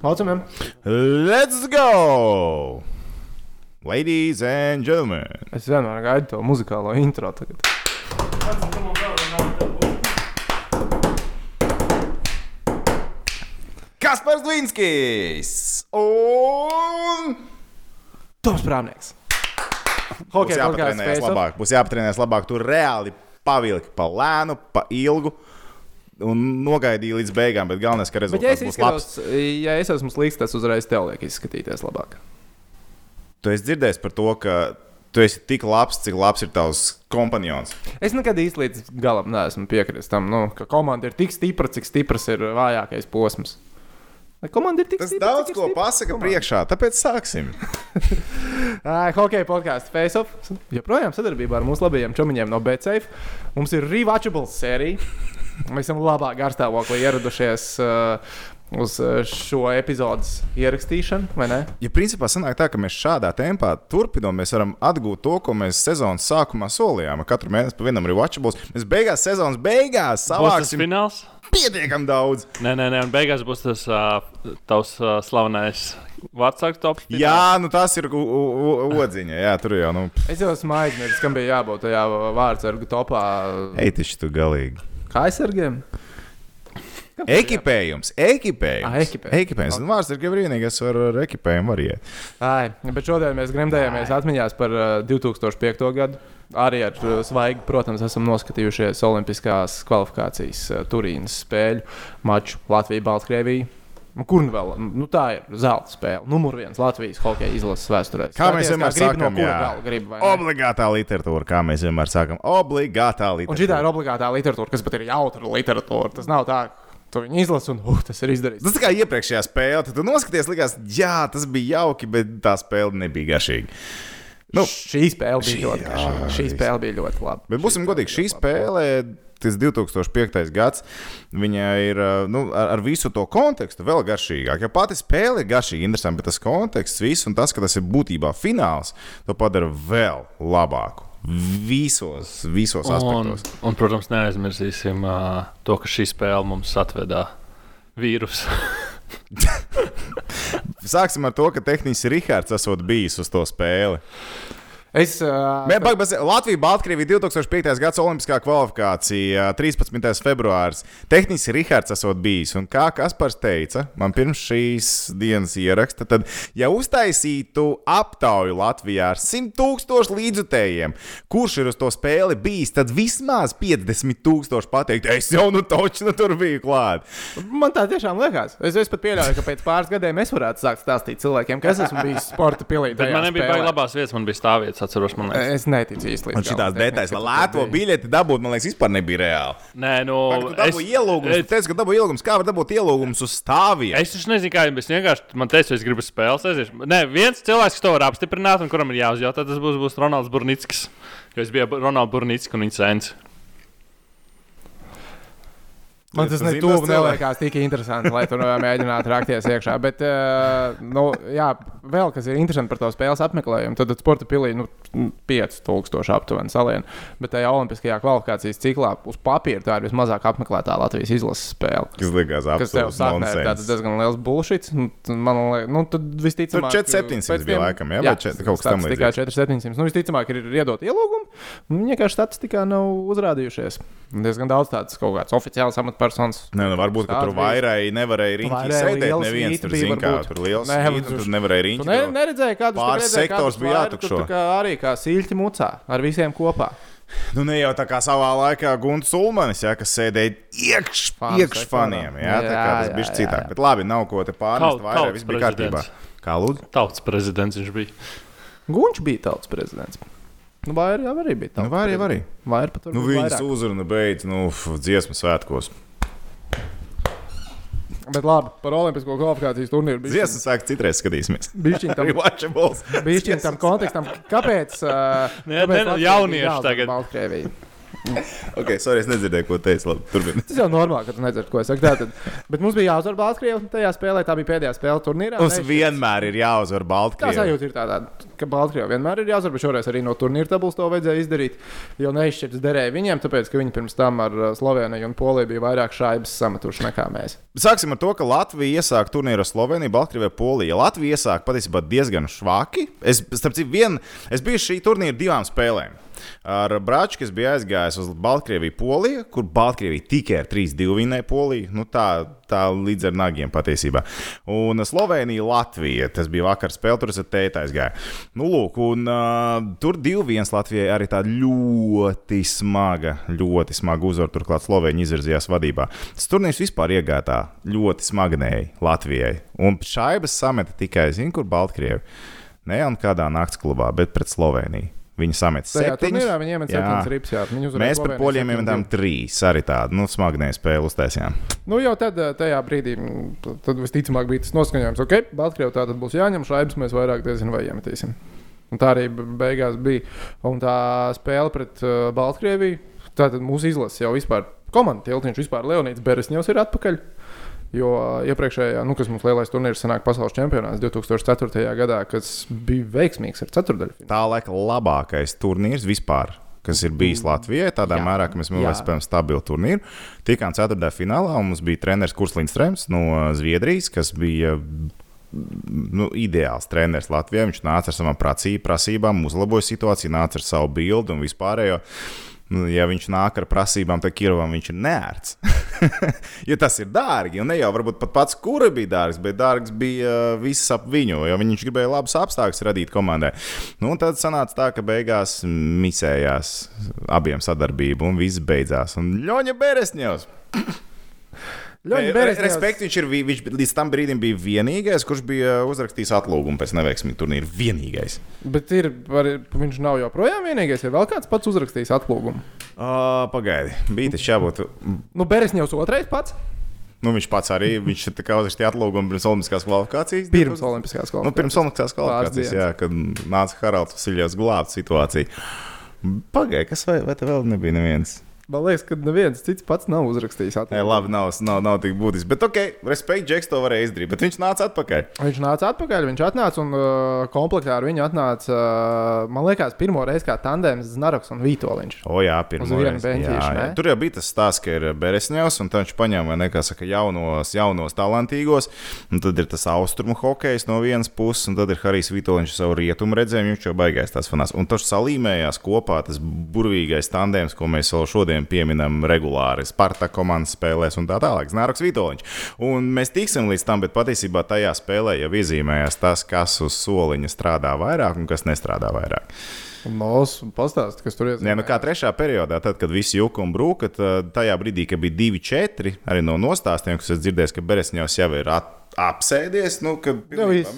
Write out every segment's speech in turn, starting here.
Laucamiem! Let's go! Ladies and gentlemen! Es vienmēr gaidu to muzikālo intro tagad. Kaspars Dvinskis! Un... Toms Prāvnieks! Būs Hokeja jāpatrenējas labāk. Būs jāpatrenējas labāk. Tur reāli pavilki pa lēnu, pa ilgu. Un nogaidīja līdz beigām, bet galvenais, ka Bet, ja rezultāts būs labs. ja es esmu slikts, tas uzreiz tev liek izskatīties labāk. Tu esi dzirdējis par to, ka tu esi tik labs, cik labs ir tavs kompanions. Es nekad īsti līdz galam neesmu piekritis tam, nu, ka komanda ir tik stipra, cik stiprs ir vājākais posms. Komanda ir tik Tas stipra? daudz ko stipra pasaka komanda? priekšā, tāpēc sāksim. Hokeja podkāsts FaceOff. Joprojām sadarbībā ar mūsu labajiem čomiņiem no BCF. Mums ir rewatchable sērija. Mēs esam labā garstāvoklī ieradušies uh, uz uh, šo epizodes ierakstīšanu, vai ne? Ja principā sanāk tā, ka mēs šādā tempā turpinām, mēs varam atgūt to, ko mēs sezonas sākumā solījām. Katru mēnesi pa vienam rewatchables. Mēs beigās sezonas beigās savāksim fināls? pietiekami daudz. Nē, nē, nē, un beigās būs tas uh, tavs uh, slavenais vārdsargs top. fināls. Jā, nu tas ir odziņa. Jā, tur jau, nu, Es jau esmu aizmirsis, kam bija jābūt tajā vārdsargu topā. eitiši tu galīgi. Kā aizsargiem? Ekipējums, ekipējums. Ah, ekipējums. ekipējums. Un vārds ir ka vienīgais, kas var ar ekipējumu var iet. Ai, bet šodien mēs gremdējāmies atmiņās par uh, 2005. gadu. Arī ar uh, svaigu, protams, esam noskatījušies Olimpiskās kvalifikācijas uh, Turīnas spēļu maču Latviju-Baltkrieviju. Nu, Kur nu vēl? Nu, tā ir zelta spēle. Numur viens Latvijas hokeja izlases vēsturē. Kā mēs Skaties, vienmēr grib, sakām, no gala grib, vai ne? Obligātā literatūra, kā mēs vienmēr sakām, obligātā Un šī literatūra. ir obligātā literatūra, kas pat ir jautra literatūra. Tas nav tā, tu viņu izlasi un uh, tas ir izdarīts. Tas kā iepriekšējā spēlē, tad tu noskaties, likās, jā, tas bija jauki, bet tā spēle nebija garšīga. Nu, šī spēle bija šī- ļoti jā, laba. Šī spēle bija ļoti laba. Bet būsim godīgi, šī spēle, tas 2005. gads, viņa ir nu, ar, ar visu to kontekstu vēl garšīgāka. Ja pati spēle ir garšīga, interesanta, bet tas konteksts, viss un tas, ka tas ir būtībā fināls, to padara vēl labāku. Visos, visos Un, aspektos. un, protams, neaizmirsīsim uh, to, ka šī spēle mums atvedā vīrusu. Sāksim ar to, ka tehniski Rihards esot bijis uz to spēli. Es, uh, Mē, bag, bez- Latvija, Baltkrievija 2005. gada Olimpiskā kvalifikācija, 13. februāris. Tehniski Rihards esot bijis. Un kā Kaspars teica, man pirms šīs dienas ieraksta, tad, ja uztaisītu aptauju Latvijā ar 100 tūkstošu līdzutējiem, kurš ir uz to spēli bijis, tad vismaz 50 tūkstoši pateikt, es jau nu toču nu tur biju klāt. Man tā tiešām liekas. Es, es pat pieļauju, ka pēc pāris gadiem es varētu sākt stāstīt cilvēkiem, kas esmu bijis sporta pilī. Bet tajā man nebija baigi labās vietas, man bija stāvvietas, atceros, man liekas. Es neticu īsti. Un šīs detaļas, lai lēto bija. biļeti dabūt, man liekas, vispār nebija reāli. Nē, nu, Tu dabūji ielūgumus, tu teici, ka dabūji ielūgumus. Kā var dabūt ielūgumus uz stāviem? Es taču nezinu, kā es vienkārši man teicu, es gribu spēles. aizies. Nē, viens cilvēks, kas to var apstiprināt un kuram ir jāuzjautā, tas būs, būs Ronalds Burnickis. Jo es biju ar Ronaldu Burnicku un viņa sēns. Man tas Tu ne zini tuvu tos cilvēkus? neliekās tik interesanti, lai tur mēģinātu rakties iekšā. Bet, uh, nu, jā, vēl kas ir interesanti par to spēles apmeklējumu, tad sporta pilī nu, 5000 aptuveni salienu. Bet tajā olimpiskajā kvalifikācijas ciklā uz papīra tā ir vismazāk apmeklētā Latvijas izlases spēle. Kas likās Kas tev absolūti sākumā ir diezgan liels bullshit. Nu, Man liekas, nu, tad visticamāk. Tur 400 pēc bija tiem- laikam, jā, vai čet- kaut kas tam Tikai līdzīgs? 4700. Nu, visticamāk, ir iedot ielūgumu. Viņi vienkārši statistikā nav uzrādījušies. Diezgan daudz tādas kaut kādas oficiālas amatpersonas. Nē, nu, varbūt, ka tur vairāk nevarēja riņķī Vairēja sēdēt. Neviens tur zina, kā tur liels Nē, un tur- tur nevarēja Tu riņķī. ne, neredzēji, kādas Pāris sektors bija jātukšo. Arī kā sīļķi mucā ar visiem kopā. Nu, ne jau tā kā savā laikā Gunts Ulmanis, ja, kas sēdēja iekš, Fanu iekšfaniem. Ja, tā kā tas Jā, bija jā, citāk. jā. Bet labi, nav ko te pārnest Tau- vairāk. Viss bija kārtībā. prezidents. Kā lūdzu? Tautas prezidents viņš bija. Gunčs bija tautas prezidents. Nu, vai jau arī bija Nu, tautas vai arī, var arī. Vai arī pat Nu, varbūt viņas vairāk. uzruna beidz, nu, dziesmu svētkos. Bet labi, par olimpisko kvalifikācijas turnīru. Dziesmu sāk citreiz skatīsimies. Bišķiņ tam, bišķiņ tam kontekstam, kāpēc? Uh, Ne, kāpēc ne, jaunieši tagad. Baltkrieviju? Ok, sorry, es nedzirdēju, ko teicu. Labi, turpini. Tas jau normāli, ka tu nedzirdi, ko es saku. Tātad, bet mums bija jāuzvar Baltkrievija tajā spēlē. Tā bija pēdējā spēle turnīrā. Mums vienmēr ir jāuzvar Tā Baltkrievija. sajūta ir tāda. ka Baltkrievijai vienmēr ir jāuzvar, bet šoreiz arī no turnīra tabulas to vajadzēja izdarīt. Jo neizšķirts derēja viņiem, tāpēc ka viņi pirms tam ar uh, Sloveniju un Poliju bija vairāk šaibas sametuši nekā mēs. Sāksim ar to, ka Latvija iesāka turnīru ar Sloveniju, Baltkrieviju, Poliju. Latvija iesāka patiesībā diezgan švaki. Es, starp citu, vien, es biju šī turnīra divām spēlēm. Ar Brāču, kas bija aizgājis uz Baltkrieviju, Poliju, kur Baltkrievija tikai ar 3-2 vinēja Poliju. Nu, tā, tā līdz ar nagiem patiesībā. Un Slovenija, Latvija. Tas bija vakar spēle, tur es ar tēti aizgāju. Nu, lūk, un uh, tur 2-1 Latvijai arī tāda ļoti smaga, ļoti smaga uzvara. Turklāt Slovēņi izvirzījās vadībā. Tas turnīrs vispār iegāja tā ļoti smagnēji Latvijai. Un šaibas sameta tikai, zinu, kur Baltkrievi. Ne jau kādā nakts klubā, bet pret Sloveniju. Viņi samet septiņus. turnīrā viņi iemet Jā. septiņas rips. Jā, Mēs par poļiem 7-2. iemetām trīs. Arī tādu nu, smagnēju spēli uztaisījām. Nu, jau tad, eh, tajā brīdī, mm, tad visticamāk bija tas noskaņojums, ok, Baltkrievijā tā tad būs jāņem šaibas, mēs vairāk diezinu vai iemetīsim. Un tā arī beigās bija. Un tā spēle pret uh, Baltkrieviju, tātad mūsu izlase jau vispār, komanda tiltiņš vispār Leonīds Beresņevs ir atpakaļ. Jo iepriekšējā, nu, kas mums lielais turnīrs sanāk pasaules čempionāts 2004. gadā, kas bija veiksmīgs ar ceturdaļu. Tā laika labākais turnīrs vispār. Kas ir bijis Latvijai, tādā Jā. mērā, ka mēs Jā. spēlējām stabilu turnīru. Tikām ceturtajā finālā, un mums bija treneris Kurs Lindstrēms no Zviedrijas, kas bija nu, ideāls treneris Latvijā. Viņš nāca ar savām prasībām, uzlaboja situāciju, nāca ar savu bildi un vispārējo. Nu, ja viņš nāk ar prasībām, tad Kirvam viņš ir nērts. jo tas ir dārgi. Un ne jau varbūt pat pats kura bija dārgs, bet dārgs bija uh, viss ap viņu, jo viņš gribēja labus apstākļus radīt komandai. Nu, un tad sanāca tā, ka beigās misējās abiem sadarbība un viss beidzās. Un Ļoņa Beresņevs. Ļoti Re- Respekt, viņš ir vi- viņš līdz tam brīdim bija vienīgais, kurš bija uzrakstījis atlūgumu pēc neveiksmīga turnīra. Vienīgais. Bet ir, var, viņš nav joprojām vienīgais. Ir vēl kāds pats uzrakstījis atlūgumu. Uh, pagaidi, bija tas jābūt. Nu, Beresņevs otrais pats. Nu, viņš pats arī viņš tā kā uzrakstīja atlūgumu pirms Olimpiskās kvalifikācijas. Pirms Olimpiskās Nu, kvalifikācijas. pirms Olimpiskās kvalifikācijas, jā, kad nāca Haralds Vasiljevs glābt situāciju. Pagaidi, kas vai, vai te vēl nebija neviens? Man liekas, ka neviens cits pats nav uzrakstījis Nē, labi, nav, nav, nav tik būtiski. Bet, ok, respekt, Džeks to varēja izdarīt. Bet viņš nāca atpakaļ. Viņš nāca atpakaļ, viņš atnāca un uh, komplektā ar viņu atnāca, uh, man liekas, pirmo reizi kā tandēms Znaroks un Vitoļņš. O, jā, pirmā reize. Tur jau bija tas stāsts, ka ir Beresņevs, un viņš paņēma vai ne, kā saka, jaunos, jaunos talantīgos. Un tad ir tas austrumu hokejs no vienas puses, un tad ir Harijs Vitoļņš savu rietumu redzējumu. Viņš jau baigais tās fanās. Un tas salīmējās kopā, tas burvīgais tandēms, ko mēs vēl šodien pieminam regulāri. Sparta komandas spēlēs un tā tālāk. Znāroks Vitoļņš. Un mēs tiksim līdz tam, bet patiesībā tajā spēlē jau iezīmējās tas, kas uz soliņa strādā vairāk un kas nestrādā vairāk. Mūsu pastāstīt, kas tur ir. Nē, nu kā trešā periodā, tad, kad viss juka un brūka, tad tajā brīdī, kad bija 2-4, arī no nostāstiem, kas es dzirdēju, ka Beresņevs jau ir at, apsēdies. Nu, viss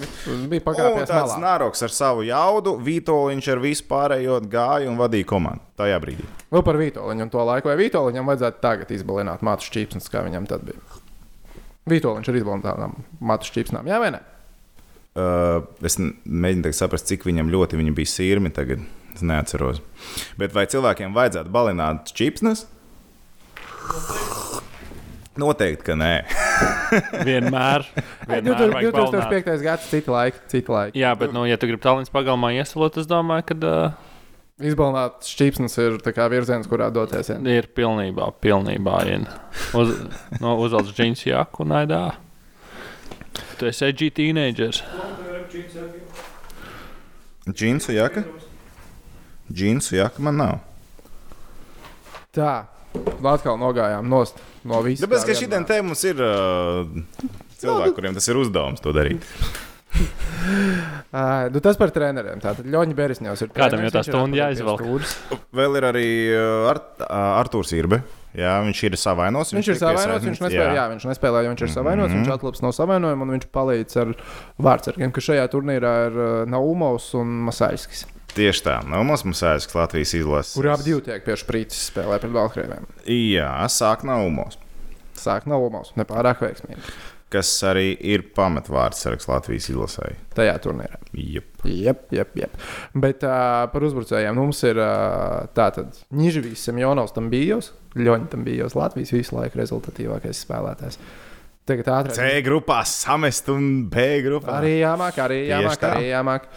bija Un pakāpies tāds nāroks ar savu jaudu, Vitoļņš ar vispārējo gāja un vadīja komandu tajā brīdī. Vēl par Vitoļņu to laiku. Vai Vitoļņam vajadzētu tagad izbalināt matu šķīpsnes, kā viņam tad bija? Vitoļņš ir izbalināts matu šķīpsnām, jā vai ne? Uh, es mēģinu saprast, cik viņam ļoti viņa bija sirmi tagad. Es neatceros. Bet vai cilvēkiem vajadzētu balināt čipsnes? Noteikti, ka nē. Vienmēr. vienmēr vajag balināt. 2005. gads, cita laika, cita laika. Jā, bet, nu, ja tu gribi tālāk pagalmā iesalot, es domāju, ka uh, Izbalināt šķīpsnes ir tā kā virziens, kurā doties. Ja? ir pilnībā, pilnībā in. Uz, no, uzvelc džins jaku un aidā. Tu esi edgy teenagers. Džinsu jaka? Džinsu jaka man nav. Tā, atkal nogājām nost no visas. Tāpēc, ka šī te mums ir uh, cilvēki, kuriem tas ir uzdevums to darīt. Uh, nu tas par treneriem. Tātad Ļoņa Beresņevs ir. Kādam treneris, jau tā viņš ir stunda jāizvelk? Vēl ir arī Art, uh, Artūrs Irbe. Jā, viņš ir savainots. Viņš ir tiek savainots, viņš piesaistīts. nespēja, jā, viņš nespēlē, jo viņš ir savainots, mm -hmm. viņš atlips no savainojuma un viņš palīdz ar vārdsargiem, ka šajā turnīrā ir uh, Naumovs un Masaiskis, Tieši tā, nav mums mazais Latvijas izlases. kuri abi divi tiek pie šprīces spēlē pret Baltkrieviem. Jā, sāk nav umos. Sāk Naumovs, nepārāk veiksmīgi Kas arī ir pamatvārds saraksts Latvijas izlasē. tajā turnīrā. Jep, jep, jep. Bet uh, par uzbrucējiem mums ir uh, tātad Nižavijas Semjonovs tam bijos, Ļoņa tam bijos Latvijas visu laiku rezultatīvākais spēlētājs. Tagad ātrāk. C grupā samest un B grupā. Arī jāmāk, arī jāmāk, tā. arī jāmāk.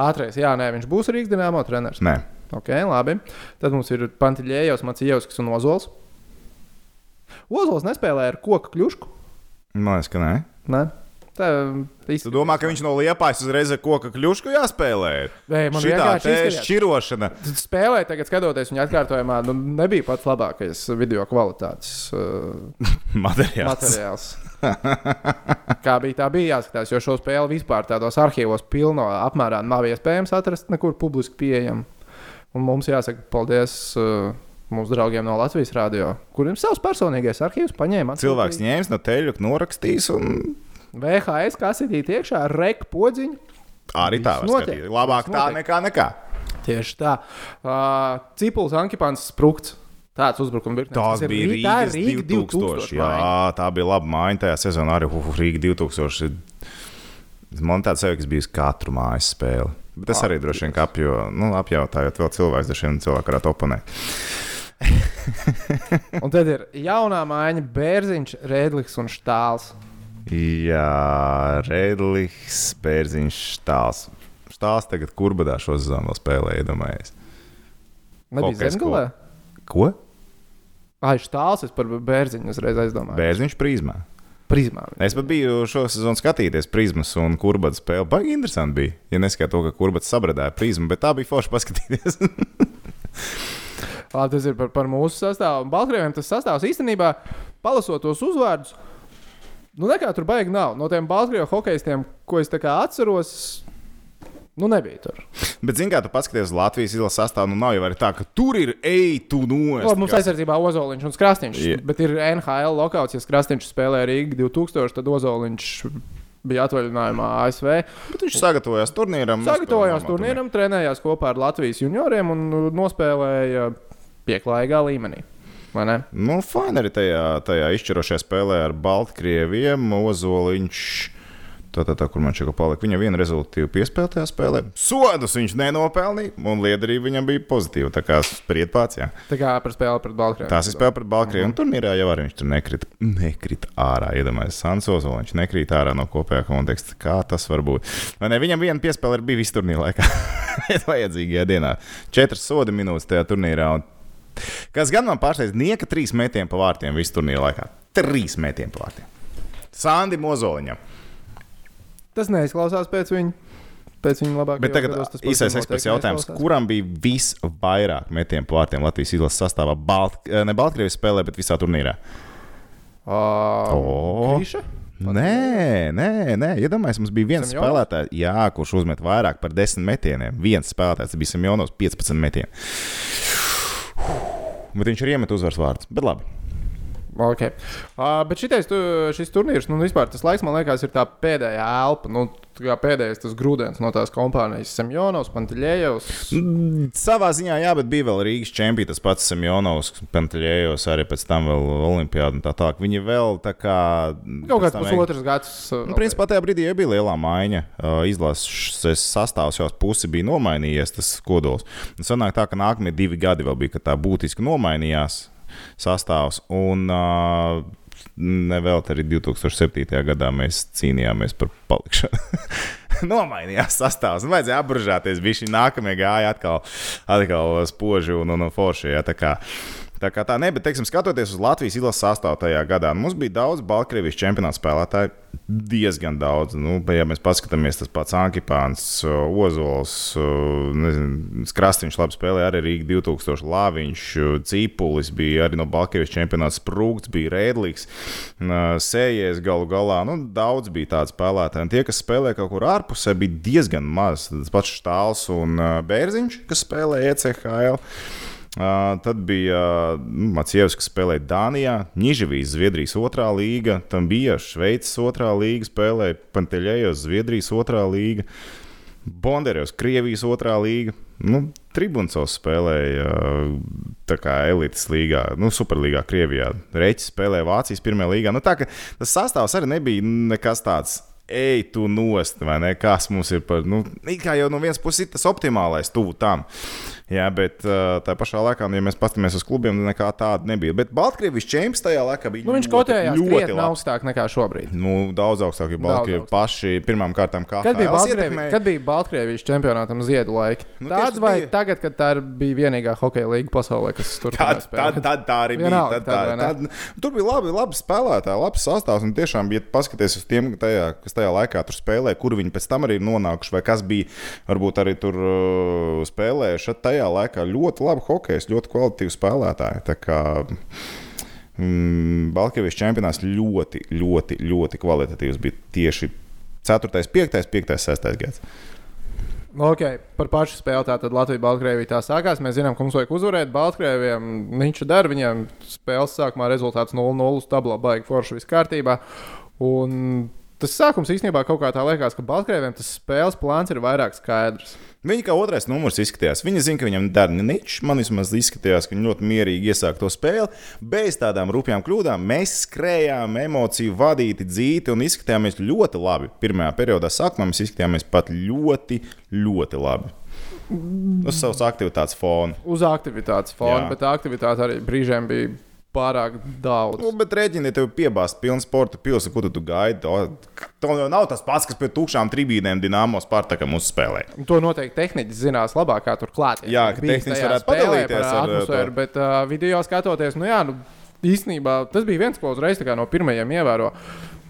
Ātrais, jā, nē, viņš būs Rīgas dīnāmo treneris. Nē, Ok, labi. Tad mums ir Pantiļējos, Macijevskis un Ozols. Ozols nespēlē ar koku kļušku. man liekas, ka nē. Nē. Tā Tu īsti. domā, ka viņš no liepājas uzreiz ar koku kļušku jāspēlē? Nē, man vienkārši te izskatījās. šķirošana. Spēlē, tagad skatoties viņa atkārtojumā, nu, nebija pats labākais video kvalitātes uh, Materiāls. materiāls. Kā bija, tā bija jāskatās, jo šo spēli vispār tādos arhīvos pilno apmērā nav iespējams atrast nekur publiski pieejam. Un mums jāsaka paldies uh, mūsu draugiem no Latvijas radio, kuriem savs personīgais arhīvs paņēma. Cilvēks ņēmis no teļu, norakstījis un VHS kasītīt iekšā ar reku podziņu. arī tā notiek. Labāk tā nekā nekā. Tieši tā. Uh, Cipuls, Ankipāns, Sprūks. Tāds uzbrukuma virkne. Tās Tas ir bija Rī- tā ir Rīgas 2000. Jā, tā bija laba maiņa tajā sezonā. Arī uh, Rīga 2000. Man tāds sajūta, ka bija katru mājas spēli. Bet es arī droši vien apjo, nu, apjautājot vēl cilvēku, dažiem vien cilvēki varētu oponēt. Un tad ir jaunā maiņa, Bērziņš, Rēdlis un Štāls. Jā, Redlis, Bērziņš, Štāls. Štāls tagad kurbadā šo sezonu vēl spēlē, iedomājies. Nebija Zemgalē. Ko? Ai, Štāls, es par Bērziņu uzreiz aizdomāju. Bērziņš prizmā. Prizmā. Es pat biju šo sezonu skatīties prizmas un kurbatas spēli. Baigi interesanti bija. Ja neskatās to, ka kurbatas sabradāja prizmu, bet tā bija forši paskatīties. Labi, tas ir par, par mūsu sastāvu. Baltkrieviem tas sastāvs īstenībā, palasot tos uzvārdus, nu nekā tur baigi nav. No tiem Baltkrievu hokeistiem, ko es atceros, nu nebija tur. bet, zināmā mērā, tu paskaties uz Latvijas izlases sastāvu, nu nav jau tā, ka tur ir ej, tu no Labi, mums aizsardzībā Ozoliņš un Krastīņš. Jā. Yeah. Bet ir NHL lokāts, ja Krastīņš spēlē Rīgā 2000, tad Ozoliņš bija atvaļinājumā ASV. Bet viņš sagatavojās turnīram. Sagatavojās nospēlēja turnīram, trenējās kopā ar Latvijas junioriem un nospēlēja pieklājīgā līmenī. Nu, fani arī tajā, tajā izšķirošajā spēlē ar Baltkrieviem. Ozoliņš. Tā, tā, tā, kur man šeit palika. Viņam viena rezultātīva piespēle tajā spēlē. Sodus viņš nenopelnīja, un liederība viņam bija pozitīva. Tā kā spried pats. Jā. Tā kā par spēli pret Baltkrieviju. Tās ir spēle pret Baltkrieviju. Un turnīrā jau arī viņš tur nekrita, nekrita ārā. Iedomājieties, Sansos, viņš nekrīt ārā no kopējā konteksta. Kā tas var būt? Vai ne? Viņam viena piespēle ir bijusi turnīra laikā. Vajadzīgajā dienā. Četras soda minūtes tajā turnīrā. Un... Kas gan man pārsteidz, nieka trīs metieni pa vārtiem visu turnīru laikā. Trīs metieni pa vārtiem. Sandi Mozoliņam. Tas neizklausās pēc viņa. Pēc viņa labākajiem. Bet tagad īsais eksperts jautājums, kuram bija visvairāk metienu pa vārtiem Latvijas izlases sastāvā? Balt, eh, ne Baltkrievijas spēlē, bet visā turnīrā. Uh, O. Kriša? Nē, nē, nē. iedomājieties, mums bija viens Semjonovs? spēlētājs, jā, kurš uzmet vairāk par 10 metieniem. Viens spēlētājs bija Semjonovs, 15 metieni. Bet viņš ir iemet uzvaras vārdus. Bet labi. Okay. Uh, bet šitais, tu, šis turnīrs, nu, vispār tas laiks, man liekas, ir tā pēdējā elpa. Nu, kā pēdējais tas grūdienis no tās kompānijas Semjonovs, Pantiļējos. Mm, Savā ziņā, jā, bet bija vēl Rīgas čempions, tas pats Semjonovs, Pantelējos, arī pēc tam vēl Olimpijāda un tā tālāk. Viņi vēl tā kā. Kaut kāds pusotrs gads. Nu, principā tajā brīdī jau bija liela maiņa. Uh, Izlases sastāvs jau pusi bija nomainījies, tas kodols. Un sanāk tā, ka nākamie divi gadi vēl bija, kad tā būtiski nomainījās sastāvs. Un uh, nevēl arī 2007. gadā mēs cīnījāmies par palikšanu. Nomainījās sastāvs. Nu, vajadzēja apburžāties. Bija šī nākamie gāja atkal, atkal spoži un, un, un forši. Ja, tā kā, Tā ne, bet, teiksim, skatoties uz Latvijas izlases sastāvu tajā gadā, mums bija daudz Baltkrievijas čempionāta spēlētāju. Diezgan daudz. Nu, ja mēs paskatāmies, tas pats Ankipāns, Ozols, Krastīņš labi spēlēja arī Rīgā 2000. Lāviņš, Cīpulis bija arī no Baltkrievijas čempionāta sprūgts, bija Rēdlīgs, Sējies galu galā. Nu, daudz bija tādu spēlētāju. Un tie, kas spēlēja kaut kur ārpusē, bija diezgan maz. Tas pats Štāls un Bērziņš, kas spēlēja ECHL. Tad bija uh, Macijevs, kas spēlēja Dānijā, Nižavijas, Zviedrijas otrā līga, tam bija Šveices otrā līga, spēlēja Panteļējos, Zviedrijas otrā līga, Bonderjos, Krievijas otrā līga. Nu, Tribuncos spēlēja kā elites līgā, nu, superlīgā, Krievijā. Reķis spēlēja Vācijas pirmajā līgā. Nu, tā, tas sastāvs arī nebija nekas tāds ej, tu nost, vai ne? Kas mums ir par, nu, kā jau no vienas puses ir tas optimālais, tuvu tam. Jā, bet tā pašā laikā, nu, ja mēs paskatāmies uz klubiem, nu, nekā tāda nebija. Bet Baltkrievijas čempions tajā laikā bija Nu, viņš kotējās ļoti augstāk nekā šobrīd. Nu, daudz augstāk, jo Baltkrievi augstāk. paši pirmām kārtām kā Kad bija, ietekmēja. kad bija Baltkrievijas čempionātam ziedu laiki? Nu, Tāds vai bija. tagad, kad tā bija vienīgā hokeja līnija pasaulē, kas tur Tad, tad, tad tā arī bija. Vienalga, Tad, tad, tā, vai ne? tad, tur bija labi, labi spēlētāji, labs sastāvs. Un tiešām, ja paskaties uz tiem, tajā, kas tajā laikā tur spēlēja, kur viņi pēc tam arī nonākuši, vai kas bija varbūt arī tur spēlējuši, tad tajā laikā ļoti labi hokejs, ļoti kvalitatīvi spēlētāji. Tā mm, Baltkrievijas čempionāts ļoti, ļoti, ļoti kvalitatīvs bija tieši 4, 5, 5, 6 gads. Okay, par pašu spēli tātad Latvija-Baltkrievija tā sākās. Mēs zinām, ka mums vajag uzvarēt Baltkrievijam. Viņš dara viņiem spēles sākumā rezultāts 0-0 tablā, baigi forši viss kārtībā. Un tas sākums īstenībā kaut kā tā liekas, ka Baltkrievijam tas spēles plāns ir vairāk skaidrs. Viņa kā otrais numurs izskatījās. Viņa zina, ka viņam dara niķis. Man vismaz izskatījās, ka viņi ļoti mierīgi iesāk to spēli. Bez tādām rupjām kļūdām mēs skrējām, emociju vadīti, dzīti un izskatījāmies ļoti labi. Pirmajā periodā sākumā mēs izskatījāmies pat ļoti, ļoti labi. Uz savas aktivitātes fona. Uz aktivitātes fona, Jā. bet tā aktivitāte arī brīžiem bija pārāk daudz. Nu, bet rēķini, ja tev piebāzt pilnu sporta pilsētu, ko tu, tu gaidi, to, to jau nav tas pats, kas pie tukšām tribīnēm Dienāmo Spartakam uzspēlē. Un To noteikti tehniķis zinās labāk, kā tur klāt. Jā, ka tehniķis varētu padalīties ar, atmosfēru, to. bet uh, video skatoties, nu jā, nu, īstenībā tas bija viens, ko uzreiz tā kā no pirmajiem ievēro.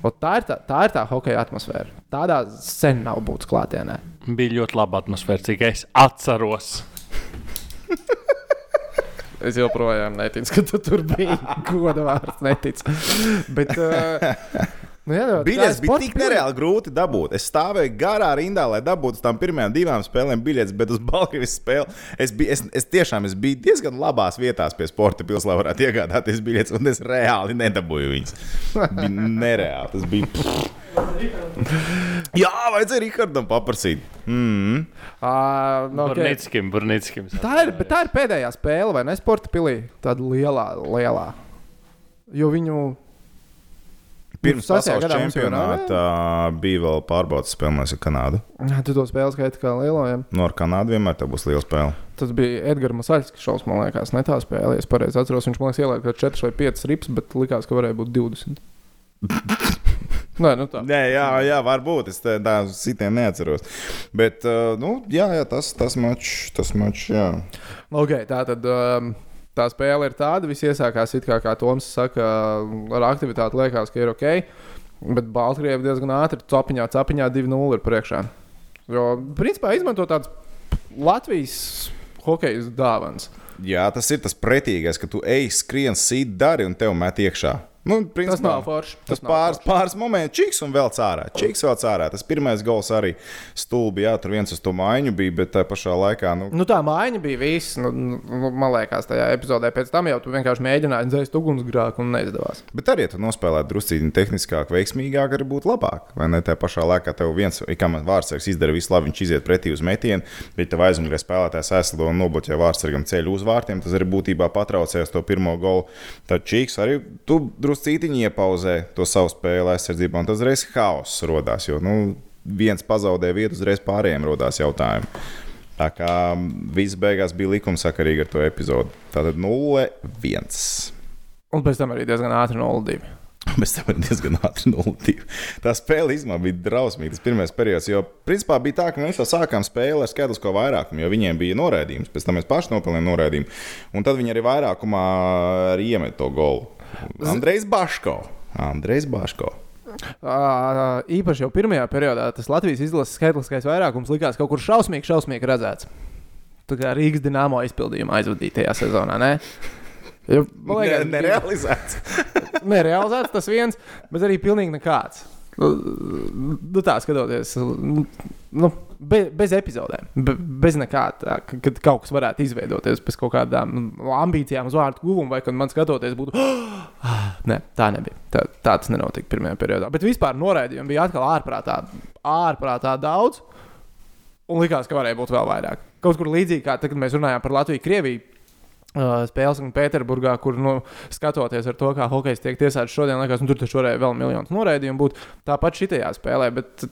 Ot, Tā ir tā, tā ir tā hokeja atmosfēra. Tādā sen nav būtis klātienē. Bija ļoti laba atmosfēra, cik es atceros. Es joprojām neticu, ka tu tur biji. Goda vārds neticu. Bet, uh, nu, jā, Biļets bija tik nereāli grūti dabūt. Es stāvēju garā rindā, lai dabūtu tām pirmajām divām spēlēm biļetes, bet uz Baltkrievijas spēli es, biju, es, es tiešām es biju diezgan labās vietās pie sporta pilsētas, lai varētu iegādāties biļetes, un es reāli nedabūju viņas. Bija nereāli. Tas bija. Jā, vajadzēja Rihardam paprasīt. Mm. Uh, no, okay. Burnickim, Burnickim. tā, ir, bet tā ir pēdējā spēle, vai ne? Sporta pilī. Tāda lielā, lielā. Jo viņu Pirms pasaules čempionāta bija vēl pārbaudas spēlēs ar Kanādu. Tu to spēli skaiti kā lielo. Ja? No ar Kanādu vienmēr tā būs liela spēle. Tas bija Edgars Masaļs, kas šausmas, man liekas, ne tā spēlē. Es pareizi atceros, viņš man liekas, ielika kaut 4 vai 5 rips, bet likās, ka varēja būt 20. Nē, nu tā. Nē, jā, jā, varbūt es tā- tā sitienu neatceros. Bet, uh, nu, jā, jā tas, tas mačs, tas mačs, jā. Okay, tā tad um, tā spēle ir tāda, viss iesākās it kā, kā Toms saka, ar aktivitāti liekas, ka ir ok. Bet Baltkrievi diezgan ātri capiņā, capiņā 2-0 ir priekšā. Jo, principā, izmanto tādas Latvijas hokeja dāvanas. Jā, tas ir tas pretīgais, ka tu ej, skrien, sīt, dari un tev met iekšā. Nu, principā, Tas nav forši. Tas nav pāris, forši. pāris moments, čiks un vēl cārā. Čiks vēl cārā. Tas pirmais gols arī stulbi, jā, tur viens uz to maiņu bija, bet tā pašā laikā, nu, Nu, tā mājiņa bija viss. Nu, nu, man liekas, tajā epizodē pēc tam jau tu vienkārši mēģināji dzēst ugunsgrāku un neizdevās. Bet arī, ja tu nospēlētu druskuļi tehniskāk, veiksmīgāk, arī būtu labāk. Vai ne? Tā pašā laikā tev viens, kā man vārdsargs izdara visu labi, viņš iziet pretī uz metienu, bet tev aizmugurē spēlētājs aizslido un nobloķē vārdsargam ceļu uz vārtiem. Tas arī būtībā patraucējās to pirmo golu. Tad Čīks arī tu druskuļi iepauzē to savu spēli aizsardzībā, un tas reiz haoss rodās. Jo, nu, viens pazaudē vietu, uzreiz pārējiem rodās jautājumi. Tā kā viss beigās bija likumsakarīgi ar to epizodu. Tātad 0-1. Un pēc tam arī diezgan ātri 0-2. Mēs tam ir diezgan ātri nultīvi. Tā spēle īstenībā bija drausmīga. Tas pirmais periods, jo principā bija tā, ka mēs jau sākām spēli ar skaitlisko vairākumu, jo viņiem bija noraidījums. Pēc tam mēs paši nopelnījām noraidījumu. Un tad viņi arī vairākumā arī iemet to golu. Andrejs Baško. Andrejs Baško. Uh, īpaši jau pirmajā periodā tas Latvijas izlases skaitliskais vairākums likās kaut kur šausmīgi, šausmīgi redzēts. Tā kā Rīgas dīnāmo izpildījumā aizvadītajā sezonā. Ne? Jo, man Ne, liekas, nerealizēts. nerealizēts tas viens, bet arī pilnīgi nekāds. Nu, nu tā skatoties, nu, bez, bez epizodēm, be, bez nekā tā, ka- kad kaut kas varētu izveidoties bez kaut kādām nu, ambīcijām uz vārdu guvumu, vai kad man skatoties būtu. Nē, tā nebija. Tā, tā tas nenotika pirmajā periodā. Bet vispār noraidījumi bija atkal ārprātā, ārprātā daudz. Un likās, ka varēja būt vēl vairāk. Kaut kur līdzīgi kā tad, kad mēs runājām par Latviju, Krieviju. Uh, spēles Pēterburgā, kur nu, skatoties ar to, kā hokejs tiek tiesāts šodien, liekas, nu, tur taču varēja vēl miljonus noraidījumu būt. Tāpat šitajā spēlē, bet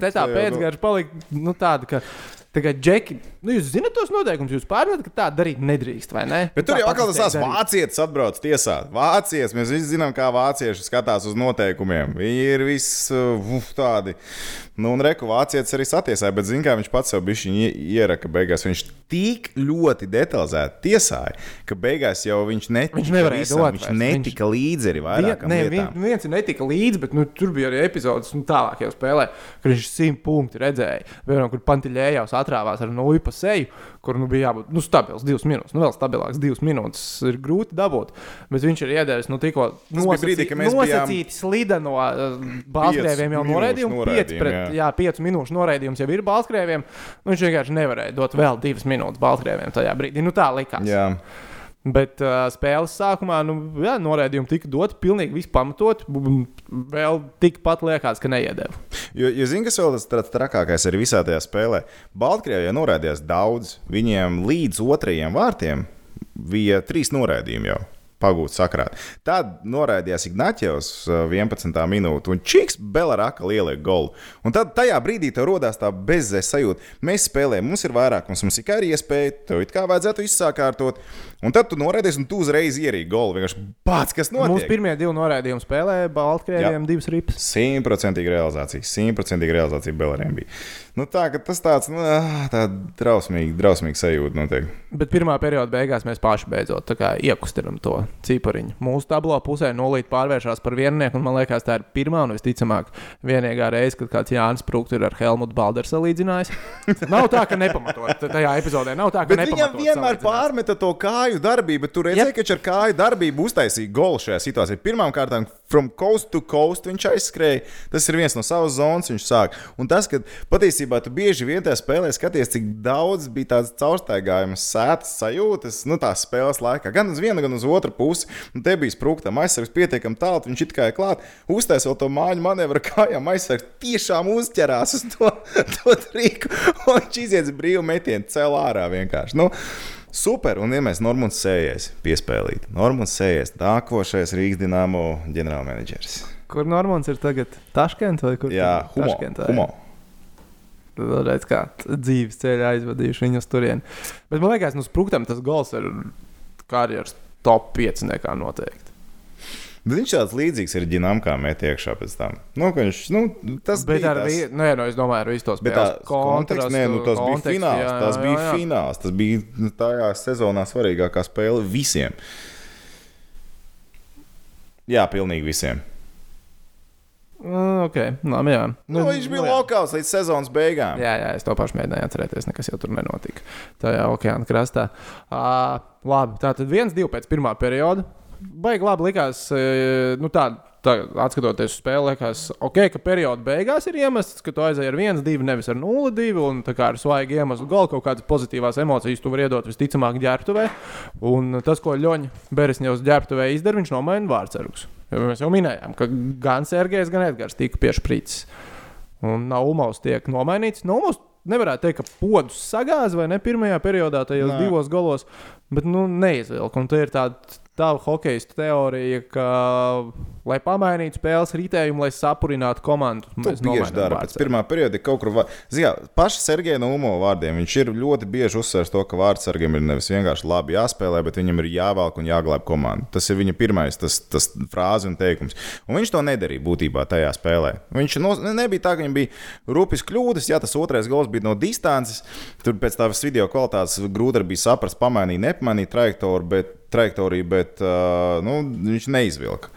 te tā jau, nu- palika nu, tāda, ka. Tagad, Džeki, nu, jūs zināt tos noteikumus, jūs pārmetat, ka tā darīt nedrīkst, vai ne? Bet tur jau atkal tas vācietis atbrauc tiesāt. Vācietis, mēs visi zinām, kā vācieši skatās uz noteikumiem. Viņi ir visi uh, tādi. Nu, un reku vācietis arī satiesāja, bet zina, kā viņš pats jau bija ieraka beigās. Viņš tik ļoti detalizēti tiesāja, ka beigās jau viņš netika, Viņš visam, dot viņš netika līdzi arī Vien, vairākām ne, lietām. vien, viens ir netika līdzi, bet nu, tur bija arī epizodes nu, tālākajā spēlē, kur viņš simt punktu redzēja. Vienam, kur Pantiļējās atrāvās ar nulli pa seju, kur nu, bija jābūt nu, stabils divas minūtes. Nu, vēl stabilāks divas minūtes ir grūti dabūt. Bet viņš ir iedevis nu, tikko bija brīdī, kad mēs bijām- nosacīti slideno uh, Baltkrieviem jau minūšu noraidījumu. 5 noraidījumu, pret jā. jā, 5 minūšu noraidījums jau ir Baltkrieviem. Nu, viņš vienkārši nevarēja dot vēl divas minūtes Baltkrieviem tajā brīdī. Nu, tā likās. Jā. Bet uh, spēles sākumā nu, jā, noraidījumi tika doti pilnīgi pamatot. Vēl tikpat liekas, ka neiedeva. Jo, jo zini, kas vēl tas trakākais ir visā tajā spēlē? Baltkrievijā noraidījās daudz. Viņiem līdz otrajiem vārtiem bija trīs noraidījumi jau. Pagūts sakrāt. Tad noraidījās Ignācijos 11. minūte, un Čiks Belaraka lielika golu. Un tad tajā brīdī tev rodās tā bezzēs sajūta. Mēs spēlējam, mums ir vairākums, mums ir kā arī iespēja, tev it kā vajadzētu izsākārtot. Un tad tu noraidīsi, un tu uzreiz ierīki golu. Vienkārši pats, kas notiek. pirmie divi noraidījumi spēlē Baltkrieviem divas ripas. Simtprocentīga realizācija. Simtprocentīga realizācija Belariem bija. Nu, tā, ka tas tāds nu, ā, tā drausmīgi, drausmīgi sajūta notiek. Bet pirmā perioda beigās mēs paši beidzot iekustinām to cipariņu. Mūsu tablo pusē nulīt pārvēršas par viennieku, un man liekas, tā ir pirmā un visticamāk vienīgā reize, kad kāds Jānis Prūks ir ar Helmutu Balderu salīdzinājis. Nav tā, ka nepamatot tajā epizodē. Nav tā, ka Bet viņam nepamatot vienmēr pārmeta to kāju darbību, bet tu redzēji, ka viņš ar kāju darbību uztaisīja golu šajā situācijā. Pirmkārt, from coast to coast viņš aizskrēja. Tas ir viens no savas zonas, viņš sāk. Un tas, ka patiesībā tu bieži vien tajā spēlē skaties, cik daudz bija tādas caurstaigājumas sētas sajūtas, nu, tās spēles laikā. Gan uz vienu, gan uz otru pusi. Un te bija sprūktam aizsargs pietiekami tālu, viņš it kā ir klāt, uztaisīja to māju manevru kājām. Aizsargs tiešām uzķerās uz to, to triku, un viņš iziet brīvu metienu, cēl ārā vienkārši. Nu, Super, un ja mēs Normons sējies, piespēlīt. Normons sējies, nākošais Rīgas dīnāmo ģenerālmenedžers. Kur Normons ir tagad? Taškent vai kur? Jā, humo. Taškentā, jā. humo. Tad redz, kā dzīves ceļā aizvadījuši viņu uz turieni. Bet man liekas, nu, sprūktam tas gols ir karjeras top 5 nekā noteikti. Bet viņš tāds līdzīgs ir ģinām, kā met iekšā pēc tam. Nu, viņš, nu, tas Bet bija tas. visu, nē, no, es domāju, ar visu tos konteksts, nē, nu, tas bija fināls. Jā, Tas jā, bija jā. fināls. Tas bija nu, tajā sezonā svarīgākā spēle visiem. Jā, pilnīgi visiem. Mm, ok, labi, jā. Nu, viņš bija jā. lokāls līdz sezonas beigām. Jā, jā, es to pašu mēģināju atcerēties. Nekas jau tur nenotika. Tajā okeāna krastā. Uh, labi, tā tad viens, divi pēc pirmā perioda. Baigi labi likās. e, Nu, tā, tā, atskatoties uz spēli, liekas, ok, ka perioda beigās ir iemests, ka tu aizēji ar 1-2, nevis ar 0-2. Un tā kā ar svaigi iemeslu golu kaut kādas pozitīvās emocijas tu vari iedot visticamāk ģērbtuvē. Un tas, ko Ļoņa Beresņevs ģērbtuvē izdara, viņš nomaina vārdsargus. Jo Mēs jau minējām, ka gan Sergejs, gan Edgars tika piešprīts. Un Naumovs tiek nomainīts. Naumovs nevarētu teikt, ka podus sagāza vai ne pirmajā periodā, tajos Nē. divos galos, bet nu, neizvilka. Un tā ir tāda tā hokeja teorija, ka, lai pamainītu spēles ritējumu, lai sapurinātu komandu, To mēs bieži dara. Pēc pirmā perioda ir kaut kur. Ziniet, paša Sergeja Numo vārdiem viņš ir ļoti bieži uzsvers to, ka vārdsargam ir nevis vienkārši labi jāspēlē, bet viņam ir jāvelk un jāglābj komanda. Tas ir viņa pirmais tas, tas frāze un teikums. Un viņš to nedarīja būtībā tajā spēlē. Viņš no, ne- nebija tā, ka viņam bija rūpīgas kļūdas, ja tas otrais gols bija no distances. Tur pēc tās video kvalitātes grūti bija saprast, pamainīt, nepamainīt trajektoriju, bet, trajektoriju, bet nu, viņš neizvilka.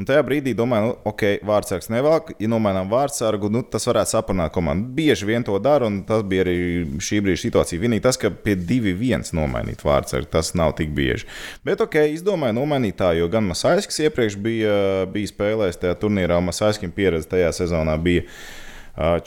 Un tajā brīdī domāju, nu, ok, vārdsargs nevelk, ja nomainām vārdsargu, nu, tas varētu saprunāt komandu. Bieži vien to dara, un tas bija arī šī brīža situācija. Vienīgi tas, ka pie 2-1 nomainīt vārdsargu, tas nav tik bieži. Bet, ok, izdomāju nomainīt tā, jo gan Masaiskis iepriekš bija, bija spēlējis tajā turnīrā, un Masaiskim pieredze tajā sezonā bija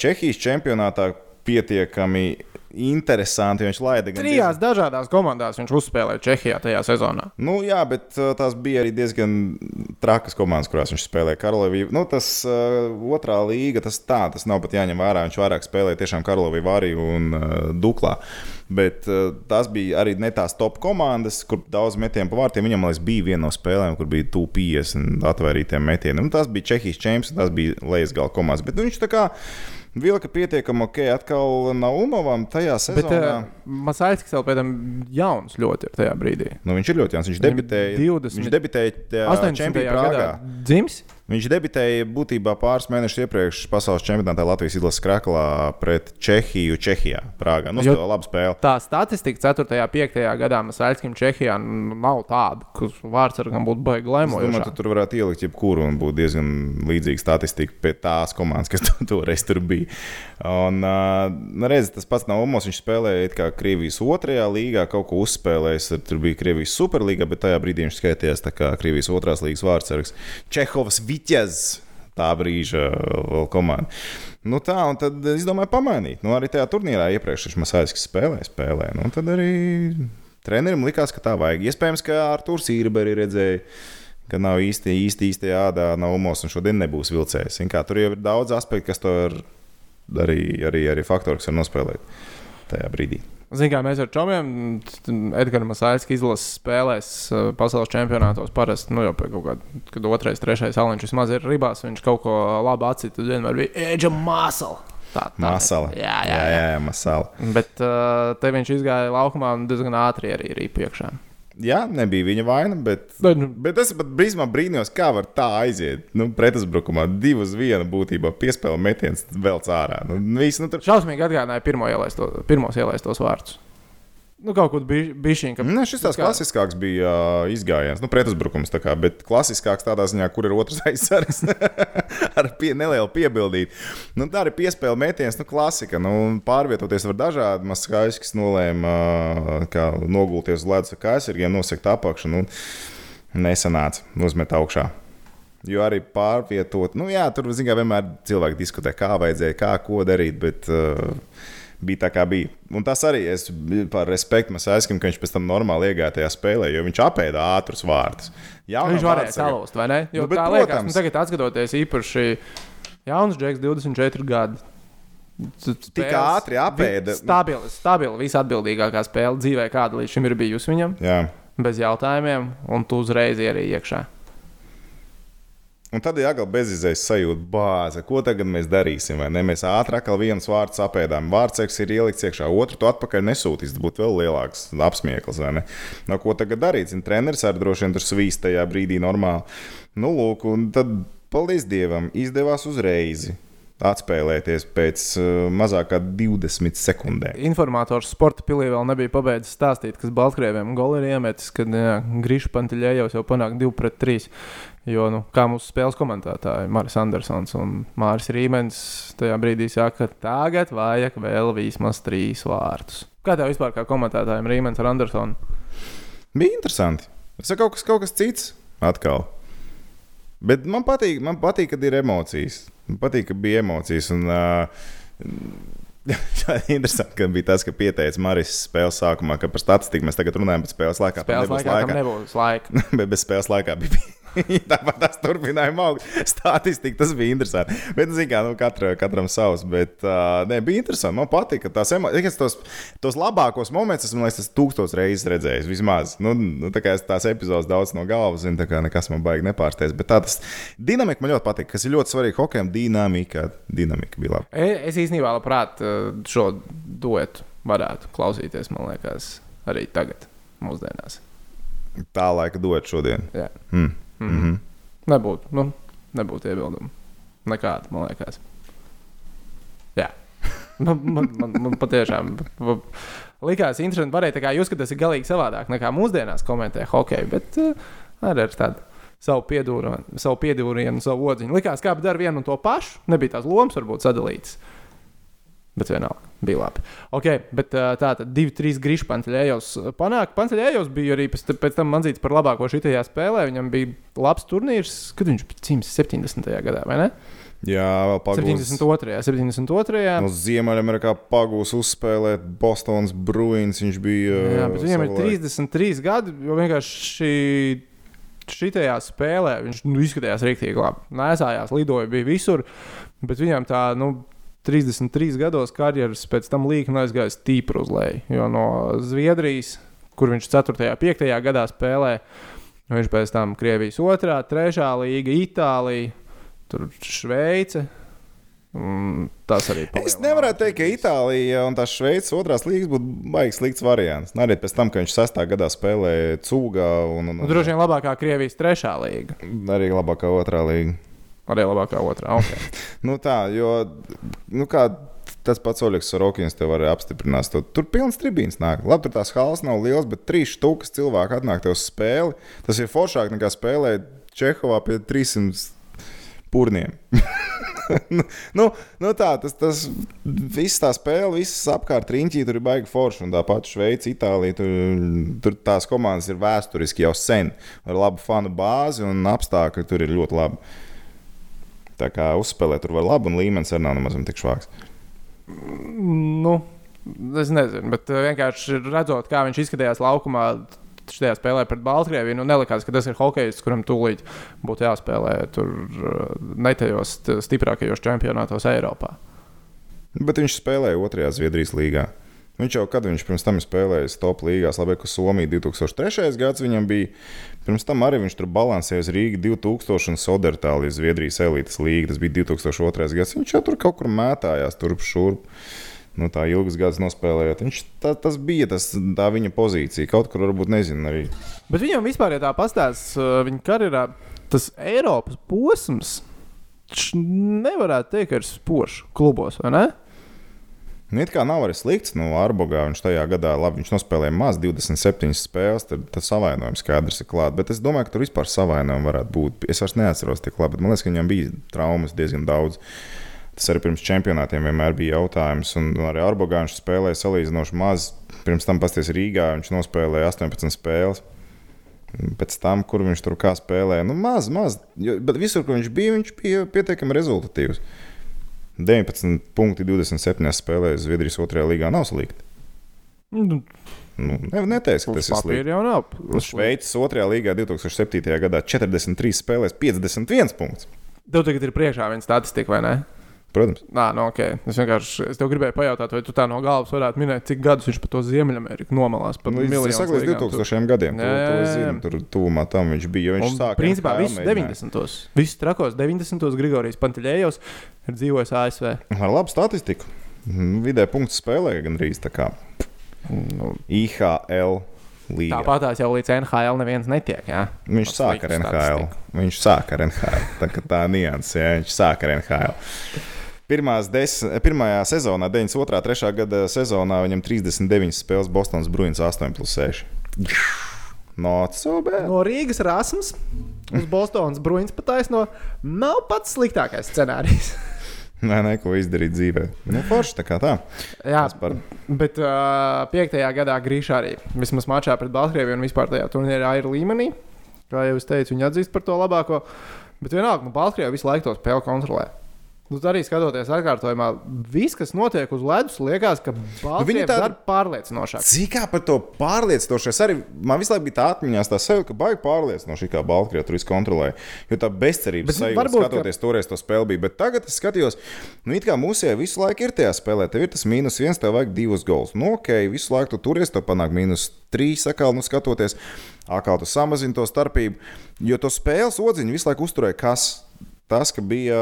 Čehijas čempionātā. Pietiekami interesanti. Viņš laida gan Trijās dažādās komandās viņš uzspēlēja Čehijā tajā sezonā. Nu, jā, bet uh, tās bija arī diezgan trakas komandas, kurās viņš spēlēja Karlovī. Nu, tas uh, otrā līga, tas tā, tas nav pat jāņem vērā. Viņš vairāk spēlēja tiešām Karlovī, Vāriju un uh, Duklā. Bet uh, tās bija arī ne tās top komandas, kur daudz metienu pa vārtiem. Viņam liekas, bija viena no spēlēm, kur bija 250 atvērtiem metieniem. Nu, tas bija Čehijas čempions, tas bija lejas gala komandas. Bet nu, viņš tā kā vilka pietiekami ok. Atkal Naumovam tajā Bet sezonā. uh, Masāļskis vēl pēc tam jauns ļoti ir tajā brīdī. Nu, viņš ir ļoti jauns. Viņš debitēja, 20 viņš debitēja 18. Čempionā gadā Prāgā. Viņš debitēja būtībā pāris mēnešus iepriekš pasaules čempionātā Latvijas izlases krāklā pret Čehiju, Čehijā, Prāgā. Nu, jo, laba spēle. Tā statistika 4. un 5. gadā Masāļskim Čehijā nu, nav tāda, kurš vārdsargam būtu baigi lemot. Es domāju, ka tur varētu ielikt jebkuru un būtu diezgan līdzīga statistika pie tās komandas, kas toreiz tur bija. Un, uh, nu, redz, tas pats nav Omos, viņš spēlēja kā Krievijas otrajā līgā, kaut ko uzspēlējis, tur bija Krievijas superlīga, bet tajā brīdī viņš skaitījās kā Krievijas otrās līgas vārdsargs. Čehovas 1 Vitjez, tā brīža uh, komanda. Nu tā, un tad es domāju, pamainīt. Nu, arī tajā turnīrā iepriekš viņš mazais spēlēja, spēlēja. Nu, tad arī trenerim likās, ka tā vajag. Iespējams, ka Arthurs Īrba arī redzēja ka nav īsti, īsti, īsti ādā naumos, un šodien nebūs vilcējs. Kā, tur jau ir daudz aspektu, kas to ir arī, arī, arī faktors, kas var nospēlēt tajā brīdī. Zinām, kā mēs ar čomiem, Edgars Masāļskis izlases spēlēs uh, pasaules čempionātos parasti, nu jau pie kaut kāda, kad otrais, trešais aliņš vismaz ir ribās, viņš kaut ko labi atcita, tad vienmēr bija Edža Māsala. Tā, tā. Masala. Jā, jā, jā, jā. jā, masala. Bet uh, te viņš izgāja laukumā un diezgan ātri arī ir iekšā. Jā, nebija viņa vaina, bet, Bet, nu, bet es pat brīzmā brīnījos, kā var tā aiziet. Nu, pretuzbrukumā divi uz vienu būtībā piespēle metiens vēl cārā. Nu, viss, nu, tur... Šausmīgi atgādināja pirmo ielaisto, pirmos ielaistos vārdus. Nu, kaut kur bija bišķiņa, ka Ne, šis tāds kā- klasiskāks bija uh, izgājiens, nu, pretuzbrukums, kā, bet klasiskāks tādā ziņā, kur ir otrs aizsargs ar pie, nelielu piebildību. Nu, tā ir piespēle mētījums, nu, klasika. Nu, pārvietoties var dažādi. Maskaiskis nolēma uh, kā nogulties uz ledus ar aizsargiem, nosegt apakšu. Nu, nesanāca, uzmet augšā. Jo arī pārvietot, nu, jā, tur zināmā mērā vienmēr cilvēki diskutē, kā vajadzēja, kā ko darīt. Bet, uh, Bija tā, kā bija. Un tas arī es par respektu mēs aizskatām, ka viņš pēc tam normāli iegāja tajā spēlē, jo viņš apēda ātrus vārdus. Viņš varēja salūzt, vai ne? Jo, Nu, bet, tā liekas, protams. nu, tagad atskatoties īpaši jauns Džeks, 24 gadi. Tik ātri apēda. Stabili, stabili, visatbildīgākā spēle dzīvē, kāda līdz šim ir bijusi viņam, Jā. bez jautājumiem, un tu uzreiz arī iekšā. Un tad ir jāgaida bezizējas sajūta, bāze. Ko tagad mēs darīsim? Mēs ātrāk vēl viens vārds apēdām. Vārds ir ielikts iekšā, otru to atpakaļ nesūtīs. Tas būtu vēl lielāks apsmieklis. No, ko tagad darīt? Zin, treneris arī droši vien tur svīst tajā brīdī normāli. Nu, lūk, un tad, paldies Dievam, izdevās uzreiz atspēlēties pēc uh, mazāk kā 20 sekundēm. Informators sporta pilī vēl nebija pabeidzis stāstīt, kas Baltkrieviem goli ir iemetis, kad Grīša Pantiļējos jau panāk 2 pret 3. Jo, nu, kā mūsu spēles komentētāji, Maris Andersons un Māris Rīmenis tajā brīdī saka, ka tagad vajag vēl vismaz trīs vārdus. Kā tev vispār kā komentētājiem Rīmenis ar Andersonu? Bija interesanti. Tas ir kaut kas, kaut kas cits atkal. Bet man patīk, man patīk, kad ir emocijas. Man patīk, ka bija emocijas. Un, uh, interesanti, ka bija tas, ka pieteicis Maris spēles sākumā, ka par statistiku mēs tagad runājam, bet spēles laikā Spēles laikā, laikā. nebūs laika. bet bez spēles laikā bija. Tāpat tas turpinājuma augt. Statistika tas bija interesanti. Bet, zināmā mērā, nu, katra, katram savs. Bet, uh, ne, bija interesanti. Man patīk, ka tās emocijas, tos, tos labākos momentus, esmu liekas, tūkstoš reizes redzējis. Vismaz. Nu, nu, tā kā es tās epizodes daudz no galvas zinu, tā kā nekas man baigi nepārsteidz. Bet tā tas dinamika man ļoti patīk. Kas ir ļoti svarīgi hokejam, dinamika. Dinamika bija laba. E- Es īstenībā labprāt šo duetu varētu klausīties, man liekas, arī tagad, mūsdienās. Tā laika dot šodien. Jā. Mm. Mm. Mm -hmm. Nebūtu, nu, nebūtu iebildumu. Nekāda, man liekas. Jā. Man, man, man, man patiešām likās interesanti. Varēja tā kā jūs, ka tas ir galīgi savādāk nekā mūsdienās komentē hokeju, bet uh, arī ar tādu savu piedūrienu, savu, piedūrienu, savu odziņu. Likās, kā dara vienu un to pašu. Nebija tās lomas varbūt sadalītas. Bet vienalga, bija labi. Okay, bet tā tad divi, trīs grīži Pantelējos panāk. Pantelējos bija arī pēc, pēc tam manzīts par labāko šitajā spēlē. Viņam bija labs turnīrs, kad viņš bija 170. gadā, vai ne? Jā, vēl pagūs. 72. 72. No Ziemeļamerikā pagūs uzspēlēt Bostonas Bruins. Viņš bija. Jā, bet viņam ir savulaik- 33 gadi, jo vienkārši šitajā spēlē viņš nu, izskatījās rīktīgi labi. Nēsājās, lidoja, bija visur, bet viņam tā, nu, 33 gados karjeras pēc tam līnija aizgāja tīpri uz leju. Jo no Zviedrijas, kur viņš 4. un 5. gadā spēlē, viņš pēc tam Krievijas 2, 3. līga, Itālija, tur Šveice. un Tas arī Es palielināja nevaru teikt, ka Itālija un tā Šveices otrās līnijas būtu baigs slikts variants. Nu, Arī pēc tam, kad viņš sestā gadā spēlēja Cūgā un, un, Nu, droši vien labākā Krievijas 3. līga. un arī labākā otrā līnija. Arī labākā otrā. Okay. Nu tā, jo nu kā, tas pats Oļegs Sorokins te var apstiprināt. To. Tur pilns tribīns nāk. Labi, tur tās halas nav liels, bet trīs stūkas cilvēku atnāk tev uz spēli. Tas ir foršāk nekā spēlēt Čehovā pie 300 purniem. nu, nu, nu tā, tas, tas viss tā spēle, visas apkārt riņķī tur ir baigi forši. Un tāpat Šveice, Itālija, tur, tur tās komandas ir vēsturiski jau sen. Ar labu fanu bāzi un apstākļi tur ir ļoti labi. Tā kā uzspēlēt tur var labi, un līmenis arī nav nemaz tik švāks. Nu, es nezinu, bet eh, vienkārši redzot, kā viņš izskatījās laukumā. Šajā spēlē pret Baltkrieviju nu, nelikās, ka tas ir hokejs, kuram tūlīt būtu jāspēlē tur eh, ne tajos stiprākajos čempionātos Eiropā. Bet viņš spēlēja otrajā Zviedrijas līgā. Viņš jau, kad viņš pirms tam ir spēlējis top līgās, labi, ka Somija 2003. gads viņam bija. Pirms tam arī viņš tur balansēja uz Rīgas 2000 un Sodertālijas Zviedrijas elites līga. Tas bija 2002. gads. Viņš jau tur kaut kur mētājās, turp šurp. Nu, tā ilgas gadus nospēlējot. Viņš, tā, tas bija tas, tā viņa pozīcija. Kaut kur varbūt nezinu arī. Bet viņam vispār, ja tā pastāstīs viņa karjerā, tas Eiropas posms nevarētu teikt, ka ir spožs klubos, vai ne? Nu, it kā nav arī slikts. Nu, Arbogā viņš tajā gadā labi, viņš nospēlēja maz 27 spēles. Tad tas savainojums skaidrs ir klāts. Bet es domāju, ka tur vispār savainojumi varētu būt. Es vairs neatceros tik labi, bet man liekas, ka viņam bija traumas diezgan daudz. Tas arī pirms čempionātiem vienmēr bija jautājums. Un arī Arbogā viņš spēlēja salīdzinoši maz. Pirms tam pasties Rīgā viņš nospēlēja 18 spēles. Pēc tam, kur viņš tur kā spēlēja, nu, maz, maz. Jo, bet visur, kur viņš bija, viņš bija pietiekami rezultatīvs. 19 punkti 27 spēlēs Zviedrijas otrajā līgā nav slikti. Nu, Nu, ne, neteicu, ka tas ir slikti. jau nav. Šveices otrajā līgā 2007. gadā 43 spēlēs 51 punktus. Tev tagad ir priekšā viena statistika, vai ne? Protams, Nā, nu, ok. Es vienkārši es gribēju pajautāt, vai tu tā no galvas varētu minēt, cik gadus viņš pa to Ziemeļameriku nomalās. Nu, miljonus saku, līdz līgām. 2000 gadiem. Jā, jā, jā. zinu, tur tuvumā tam viņš bija. Viņš Un, sāka principā visus mēģinājumus. 90. Visus trakos 90. Grigorijs Pantelējos ir dzīvojis ASV. Ar labu statistiku. Mhm, Vidē punktu spēlēja gandrīz tā kā Nu, IHL līnija. Tāpat tās jau līdz NHL neviens netiek. Jā. Viņš Ar sāka ar NHL. statistiku. Viņš sāka ar NHL. Tā, tā nianses, ja viņš sāka ar NHL. Pirmās des, pirmajā sezonā, 92. 3. gada sezonā, viņam 39 spēles Bostonas Bruins 8 plus 6. Not so bad. No Rīgas Rasmus uz Bostonas Bruins pataisno nav pats sliktākais scenārijs. Nē, nē, ko izdarīt dzīvē. Nu, forši tā kā tā. Jā, Tas par- bet uh, piektajā gadā Grīšā arī vismaz mačā pret Baltkrieviju un vispār tajā turnīrā ir līmenī. Kā jau es teicu, viņi atzīst par to labāko. Bet vienalga, nu, Baltkrievija visu laiku to spēli kontrolē. Nu, arī skatoties atkārtojumā, viss, kas notiek uz ledus, liekas, ka Baltkrievija tādi- tāda... dara pārliecinošāk. Cik par to pārliecinošais arī man visu laiku bija tā atmiņā, tā sajūta, ka baigi pārliecinoši, kā Baltkrievija tur visu kontrolēja. Jo tā bezcerības Bet sajūta, varbūt, ka- skatoties toreiz to spēli, bija. Bet tagad es skatījos, nu, it kā jau visu laiku ir tajā spēlē. Tev ir tas mīnus viens, tev vajag divus gols. Nu, ok, visu laiku tu turies, tev panāk mīnus trīs, atkal, nu, skatoties, atkal tu samazini to starpību. Jo to spēles odziņu visu laiku uzturēja kas. Tas, ka bija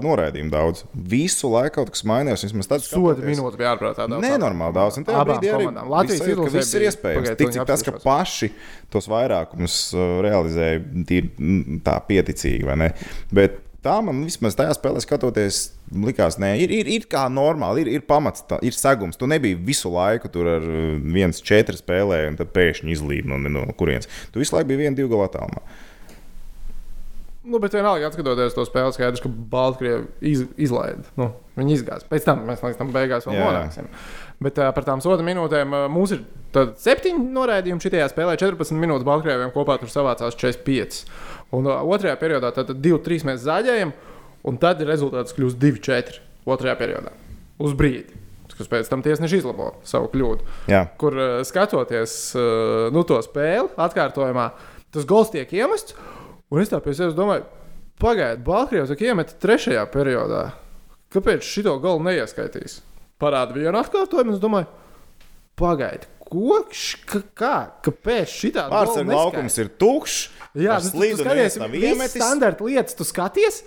noraidījumi daudz. Visu laiku kaut kas mainījās. Vismaz Soda skatoties- minūtes bija ārprātā. Nenormāli daudz. Un tajā brīdī arī. Latvijas sajūta, ka viss ir iespējams. Tik cik tas, ka paši tos vairākumus realizēja tīri, tā pieticīgi, vai ne? Bet tā man vismaz tajā spēlē skatoties, likās, ka ir, ir, ir kā normāli, ir, ir pamats, tā, ir segums. Tu nebija visu laiku tur ar uh, viens četri spēlē, un tad pēkšņi izlīd no, no kurienes. Tu visu laiku biji viena, divu galu attālumā. Nu, bet vienalga, skatoties to spēli, skaidrs, ka Baltkrievija iz, izlaida. Nu, viņi izgāja. Pēc tam mēs līdz tam beigās vēl nonāksim. Bet uh, par tām soda minūtēm uh, mums ir septiņi noraidījumi šajā spēlē. 14 minūtes Baltkrievijam kopā tur savācās 45. Un uh, otrajā periodā tad 2-3 mēs zaļējam. Un tad rezultāts kļūst 2-4 otrajā periodā. Uz brīdi. Kas pēc tam tiesneši izlabo savu kļūdu. Jā. Kur skatoties uh, nu, to spēli, atkārtojumā, tas gols tiek iemests. Un es tā pie sevis domāju, pagaidiet, Baltkrievs tiek iemeta trešajā periodā. Kāpēc šito golu neieskaitīs? Parāda vienu atkārtojumu, un es domāju, pagaidiet, ko? Ka- Kā? Kāpēc šitā Pārsvarā laukums ir tukšs. Jā, tas ir iemetis. standarta lietas, tu skaties.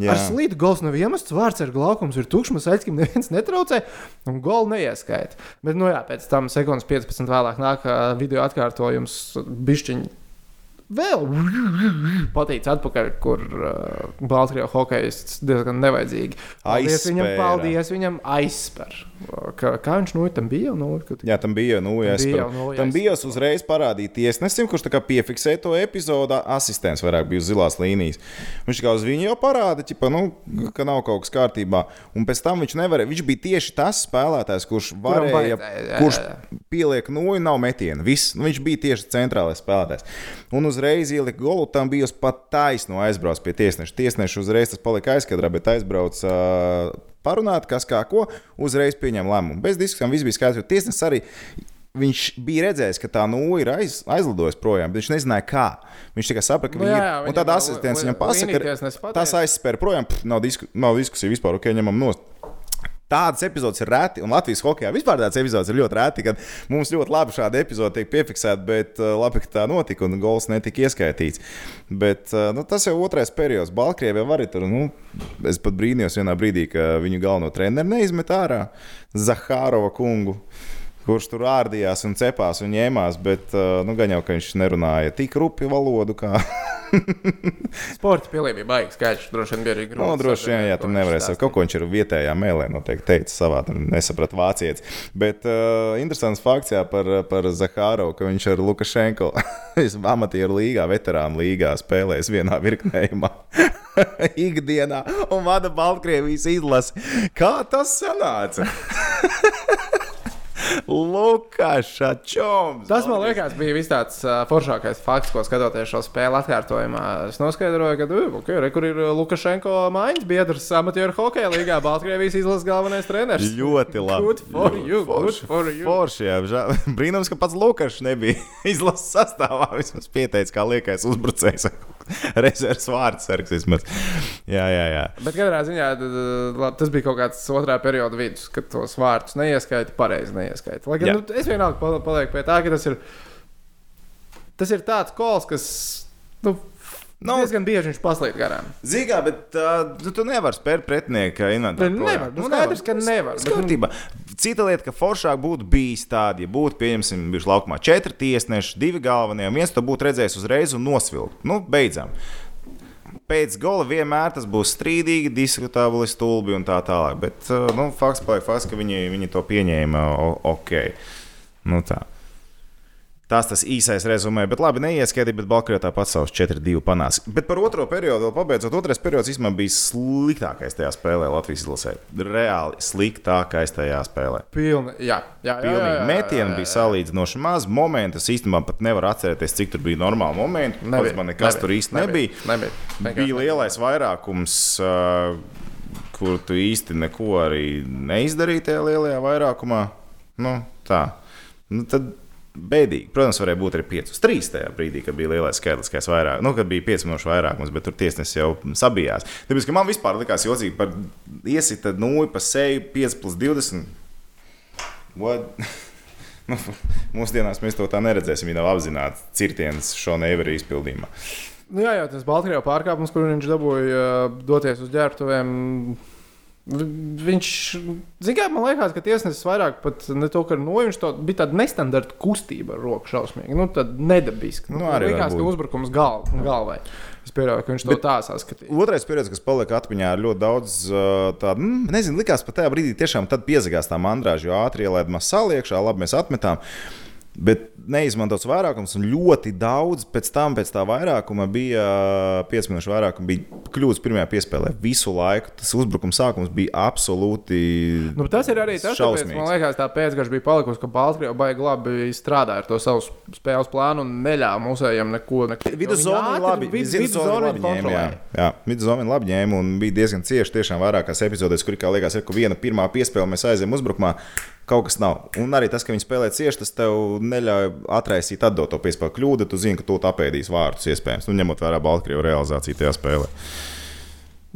Jā. Ar slīdu gols nav iemests, vārds ar laukums ir tukšs, mums aizskim neviens netraucē, un golu neieskaita. Bet, nu jā, pēc tam sekundes 15 vēlāk nāk video atkārtojums, bišķiņi. Vēl patīk atpakaļ, kur uh, Baltkrievijas hokejists diezgan nevajadzīgi. Paldies Aizspēra. viņam, paldies viņam, aizspēr. Kā, kā viņš nu, tam bija? Nu, kad... Jā, tam bija nu, nulle Tam bija uzreiz parādīt tiesnesim, kurš piefiksēja to epizodu. Asistents vairāk bija uz zilās līnijas. Viņš kā uz viņu jau parāda, ķipa, nu, ka nav kaut kas kārtībā. Un pēc tam viņš nevarēja. Viņš bija tieši tas spēlētājs, kurš varēja, vajadzēja, jā, kurš jā, pieliek nūju, nav metiena. Viss, nu, viņš bija tieši centrālais spēlētājs. Un uzreiz ielika golu, tam bija pat taisno aizbrauc pie tiesneša. Tiesneša uzreiz tas palika aizkadrā, bet aizbrauc. Uh, Parunāt, kas kā ko, uzreiz pieņem lēmumu. Bez diskusijām viss bija skaidrs. jo Tiesnesis arī viņš bija redzējis, ka tā nūja ir aiz, aizlidojusi projām, bet viņš nezināja, kā. Viņš tikai saprata, ka Nu viņa ir. Un viņam tad vēl asistents viņam pasaka, ka tas aizspēra projām. Pff, nav, disku, nav diskusija vispār, ok, ņemam nost. Tādas epizodes ir reti, un Latvijas hokeja vispār tādas epizodes ir ļoti reti, kad mums ļoti labi šāda epizode tiek piefiksēta, bet uh, labi, ka tā notika un gols netika ieskaitīts. Bet uh, nu, tas jau otrais periods. Baltkrievijā arī tur, nu, es pat brīnījos vienā brīdī, ka viņu galveno treneru neizmet ārā Zahārova kungu. Kurš tur ārdījās un cepās un ņēmās, bet uh, nu, gan jau, ka viņš nerunāja tik rupi valodu, kā Sporta pielīdzība baigs, skaidrs, droši vien bija arī grūti. Nu, droši vien, jā, tur nevarēs. Kaut ko viņš ir vietējā mēlē, noteikti teica savā, tur nesaprata vācietis. Bet uh, interesants fakts jā, par, par Zahārovu, ka viņš ar Lukašenko amatieru līgā, veterānu līgā spēlēs vienā virknējumā. Ikdienā un vada Baltkrievijas izlasi. Kā tas sanāca? Lukaša čoms! Tas man liekas, bija viss tāds uh, foršākais fakts, ko skatoties šo spēli atkārtojumā. Es noskaidroju, ka, uh, okay, re, kur ir uh, Lukašenko mājiņas biedrs amatieru hokeja līgā, Baltkrievijas izlases galvenais treneris. Ļoti labi. Good for you, good for you. Forši, jā, žēl. Brīnums, ka pats Lukas nebija izlases sastāvā. Vismaz pieteicis, kā liekais uzbrucējs. Rezerves vārds, sargs vismaz. Jā, jā, jā. Bet katrā ziņā uh, labi, tas bija kaut kāds otrā perioda vidus, kad tos vārdus neieskaita, pareizi neieskaita. Lai gan nu, es vienalga pal- palieku pie tā, ka tas ir, tas ir tāds kols, kas nu, Nu, diezgan bieži viņš paslīd garām. Zīgā, bet uh, tu, tu nevari spērt. Bet projām. nevar, nu skaidrs, ka nevar, bet nu- Skatībā. Cita lieta, ka foršāk būtu bijis tāda, ja būtu, pieņemsim, bijuši laukumā četri tiesneši, divi galvenie, un viens to būtu redzējis uzreiz un nosvilkt. Nu, beidzam. Pēc gola vienmēr tas būs strīdīgi, diskutabli, stulbi un tā tālāk. Bet uh, nu, fakts paliek fakts, ka viņi, viņi to pieņēma ok. Nu, tā. Tas tas īsais rezumē, bet labi, neieskaidīja, bet Baltkrievijā tāpat savus 4-2 panāks. Bet par otro periodu, vēl pabeidzot, otrais periods īstenībā bija sliktākais tajā spēlē Latvijas izlasē. Reāli sliktākais tajā spēlē. Pilni, jā, jā, jā, jā, jā, metieni bija salīdzinoši maz. Momentu es īstenībā pat nevaru atcerēties, cik tur bija normāli momenti. Nebija, Pats man nekas nebija, tur īsti nebija. nebija. Vienkārši Bija lielais vairākums, uh, kur tu īsti neko arī neizdarīji tajā lielajā vairākumā. Nu, tā. Nu, tad bēdīgi. Protams, varēja būt arī 5 uz 3 tajā brīdī, kad bija lielais skaitliskais vairāk. Nu, kad bija 5 minūšu vairākums, bet tur tiesnesis jau sabijās. Tāpēc, ka man vispār likās jocīgi par iesita nūju pa seju 5 plus 20. What? Nu, mūsdienās mēs to tā neredzēsim, ja nav apzināts cirtienas šo nevaru izpildījumā. Nu, jā, jau tas Baltkrievijas pārkāpums, kur viņš dabūja doties uz ģērbtuvēm. Vi- Viņš, zināmā mērā, man liekas, ka tiesnesis vairāk pat ne to, ka no viņš to bija tāda nestandarta kustība ar roku šausmīgi. Nu, tad nedabiski. Nu, Nu, arī likās, ka uzbrukums gal, galvai. Es pieļauju, ka viņš to tā saskatīja. Otrais periods, kas palika atmiņā, ir ļoti daudz uh, tādu, mm, nezinu, likās pat tajā brīdī tiešām tad piezagās tā mandrāža, jo ātri ielaidām sāli iekšā, labi mēs atmetām. Bet neizmantots vairākums, un ļoti daudz pēc tam, pēc tā vairākuma, bija 5 minūšu vairākuma, bija kļūdas pirmajā piespēlē. Visu laiku tas uzbrukuma sākums bija absolūti. Nu, tas ir arī tas, kāpēc man liekas, tā pēcgaša bija palikusi, ka Baltkrievija baigi labi strādāja ar to savu spēles plānu un neļāva mūsējiem neko. neko. Viduszona labi, viduszona labi ņēma. Jā, jā viduszona labi ņēma un bija diezgan cieši tiešām vairākās epizodēs, kur, kā liekas, ka viena pirmā piespēle mēs aizējām uzbrukumā kaut kas nav. Un arī tas, ka viņi spēlē cieši, tas tev neļauj atraisīt atdoto piespēku kļūdu. Tu zini, ka tu apēdīsi vārdus iespējams, nu, ņemot vērā Baltkrievu realizāciju tajā spēlē.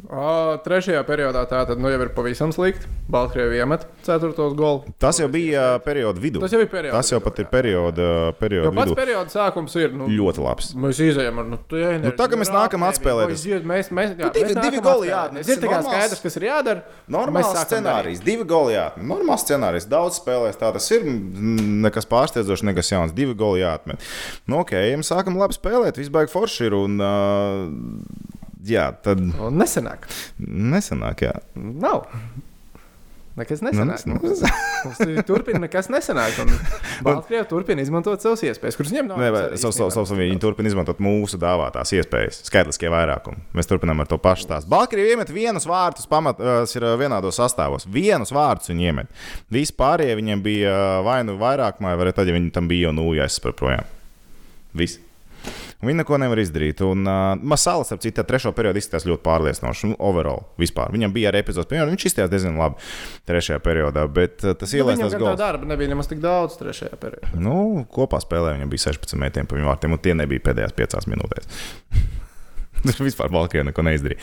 O, trešajā periodā tā tad nu, jau ir pavisam slikti. Baltkrievija iemet ceturtos golu. Tas jau bija perioda vidū. Tas jau ir periods. Tas jau pat ir perioda, perioda jo pats vidū. perioda sākums ir nu, ļoti labs. Mēs izējām ar nu, tēnu. Nu, tā kā mēs nākam atspēlēt. Mēs, mēs, jā, Nu, divi- mēs divi goli jāatnes. Ir Normāls- skaidrs, kas ir jādara. Normāls scenārijs, divi goli jāatmet. Normāls scenārijs, daudz spēlēs. Tā tas ir. Nekas pārsteidzošs, nekas jauns. Divi goli jāatmet. Nu, ok, mēs sākam labi spēlēt, viss baigs forši ir. Un, uh, jā, tad Un nesenāk. nesanāk. Jā. Nav. Nekas Nu, nesenāk. nes- Mums, mums turpina nekas nesenāk. Baltkrievija turpina izmantot savas iespējas, kuras viņiem nav. Nē, savs, savs, savs, viņi turpina izmantot mūsu dāvātās iespējas, skaitliskie vairākumi. Mēs turpinām ar to pašu stāstu. Baltkrievija iemet vienus vārtus, pamat, tas ir ā, vienādos sastāvos. Vienus vārtus viņi iemet. Visi pārējie viņiem bija ā, vai nu vairākumā, vai arī tad, ja viņi tam bija jau nūjas par projām. Viss. Un Viņi neko nevar izdarīt. Un uh, Masalas, ap citu, trešo periodu izskatās ļoti pārliecinoši. Un overall, vispār. Viņam bija arī epizodes, piemēram, viņš izskatījās diezgan labi trešajā periodā, bet uh, tas Nu, ielaist Viņam tas gan tā gols. darba nebija nemaz tik daudz trešajā periodā. Nu, kopā spēlē viņam bija 16 metieni pa viņu vārtiem, un tie nebija pēdējās 5 minūtēs. Viņš vispār Baltkrievijā neko neizdarīja.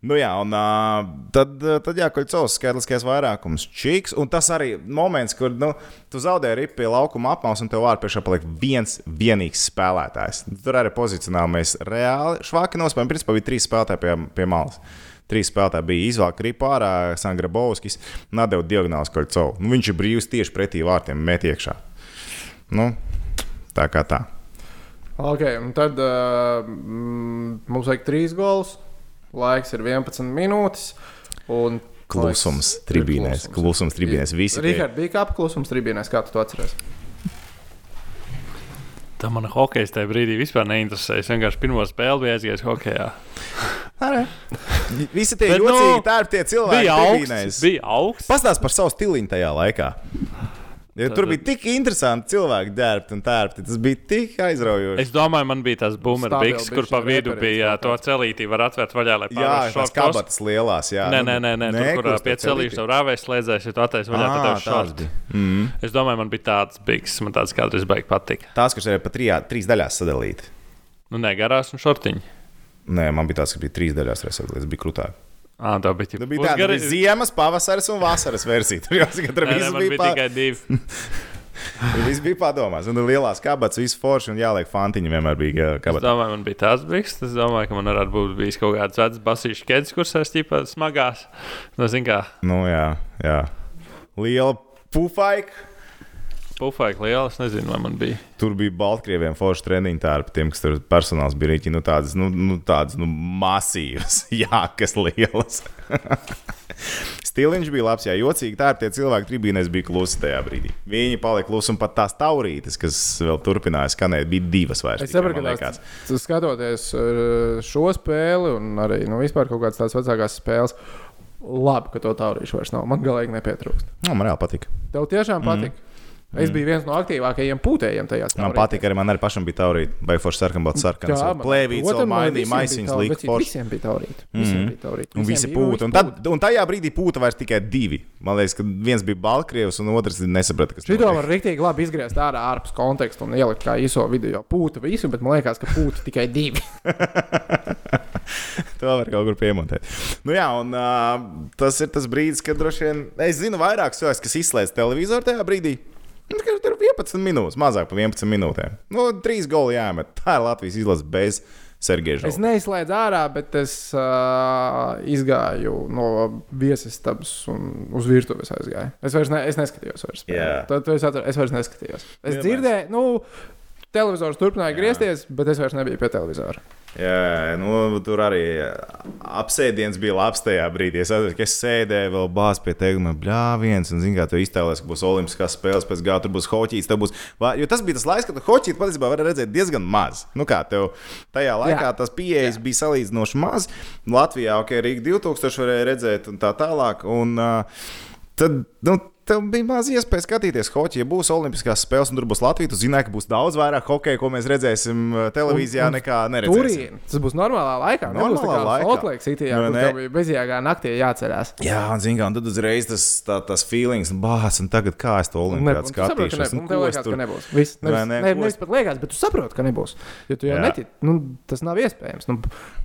Nu jā, un uh, tad, tad jā, Koļcovs skaitliskais vairākums, čiks, un tas arī moments, kur nu, tu zaudē ripu pie laukuma apmals, un tev vārdu priekšā paliek viens vienīgs spēlētājs. Tur arī pozicionāli mēs reāli švaki nospēlējām, principā bija trīs spēlētāji pie, pie malas. Trīs spēlētāji bija izvēlēti ripu ārā, Sangra Bovskis, Nadeva diagonāls Koļcovs. Nu, viņš ir brīvs tieši pretī vārtiem, met iekšā. Nu, tā kā tā. Ok, un tad uh, mums vajag trīs gols. Laiks ir 11 minūtes. Un Klusums laiks- tribīnēs, klusums tribīnēs. Visi tie- Rihard, bija kāpa klusums tribīnēs, kā tu to atceries? Tā man hokejs tajā brīdī vispār neinteresēja. Es vienkārši pirmo spēli biju aizgājis hokejā. Visi tie Bet, nu, jocīgi tērptie cilvēki. Bija tribīnēs. augsts. Bija augsts. Pastāst par savu stiliņu tajā laikā. Ja tur bija tik interesanti cilvēki, dērbti un tērpti. Tas bija tik aizraujoši. Es domāju, man bija tas boomer Stabili biks, kur pa vidu bija to kāds. celīti, var atvērt vaļā, lai tās šortos. kabatas lielās. Jā, Nē, Nu, nē, nē, nē tur, kur pie celīša jau rāvēs slēdzēs, ja tu attaisno vaļā, tad tev bija. Mm. Es domāju, man bija tāds biks, man tāds kādreiz baigi patika. Tās, kas ir pa trijā, trīs daļās sadalīti. Nu, nē, garās un šortiņi. Nē, man bija tāds, ka bija trīs daļās. Tas bija krūtāk. Ā, tā bija Tā tāda pusgari- bija ziemas, pavasaris un vasaras versija. Tur jau man bija, bija pa, tikai divi. viss bija padomās. Un lielās kabatas, viss forši un jāliek fantiņi vienmēr bija Es kabatā. domāju, man bija tāds biks. Es domāju, ka man varētu būt bijis kaut kāds vecs basīšs ķēdes, kurš es ķipā smagās. Nu, zin kā, Nu, jā, jā. Liela pufaika. Pufaika liela, es nezinu, vai man bija. Tur bija Baltkrieviem forši treniņi tērpi, tiem, kas tur personāls bija rīķi, nu tādas, nu, nu, tādas, nu, masīvas, jā, kas lielas. Stiliņš bija labs, jā, jocīgi. Tā ir tie cilvēki, tribīnēs bija klusi tajā brīdī. Viņi palika klusi, un pat tās taurītes, kas vēl turpināja skanēt, bija divas vairs. Es saprotu, ka tas, skatoties uh, šo spēli un arī nu, vispār kaut kādas tādas vecākās spēles, labi, ka to taurīšu vairs nav. Man galīgi nepietrūkst. Nu, man reāli patika. Tev tiešām patīk. Mm. Es biju viens no aktīvākajiem pūtējiem tajā spēlē. Man patika arī, man arī pašam bija taurīte, vai forši sarkanbalts sarkans. Plēvīts, mainīja maisiņas, lika forši. Visiem bija taurīt. Visiem bija taurīt. Un visi pūta. Un, tad, un tajā brīdī pūta vairs tikai divi. Man liekas, ka viens bija Baltkrievs, un otrs nesaprata, kas Šito var rīktīgi labi izgriezt ārā ārpus konteksta un ielikt kā īso video. Pūta visu, bet man liekas, ka pūta tikai divi. To var kaut kur piemontēt. Nu, jā, un uh, tas ir tas brīdis, kad droši vien es zinu vairāk cilvēku, kas izslēdz televizoru tajā brīdī. Nu, Tur ir 11 minūtes, mazāk par 11 minūtēm. Nu, trīs goli jāmet. Tā ir Latvijas izlase bez Sergeja. Es neizslēdzu ārā, bet es uh, izgāju no viesistabas un uz virtuves aizgāju. Es vairs ne, es neskatījos. Vairs. Jā. Tad, es, atceru, es vairs neskatījos. Es Vienmēr. dzirdēju, nu, Televizors turpināja griezties, bet es vairs nebiju pie televizora. Jā, nu, tur arī apsēdiens bija labs tajā brīdī. Es atceros, ka es sēdēju vēl bāzes pie teikuma, bļāviens, un, zināmā mērā, iztēlojies, ka būs olimpiskās spēles, pēc gada tur būs hoķis, būs. Jo tas bija tas laiks, kad hoķis patiesībā varēja redzēt diezgan maz. Nu, kā tev tajā laikā Jā. tas pieejas Jā. bija salīdzinoši maz. Latvijā, ok, Rīga 2000 varēja redzēt un tā tālāk. Un, uh, tad, nu, tev bija maz iespēja skatīties hoķi. Ja būs Olimpiskās spēles un tur būs Latvija, tu zināji, ka būs daudz vairāk hokeja, ko mēs redzēsim uh, televīzijā, un, un nekā neredzēsim. Turien. Tas būs normālā laikā. Normālā laikā. Otlēks itijā, kur tev bija bezjēgā naktī jāceļās. Jā, un zini, un tad uzreiz tas, tā, tas feelings, bāz, un tagad kā es to Olimpiskā skatīšos. Nu, tev liekas, tur... ka nebūs. Viss, nevis, ne, ne, nevis pat liekas, bet tu saproti, ka nebūs. Jo tu jau netic, nu, tas nav iespējams. Nu,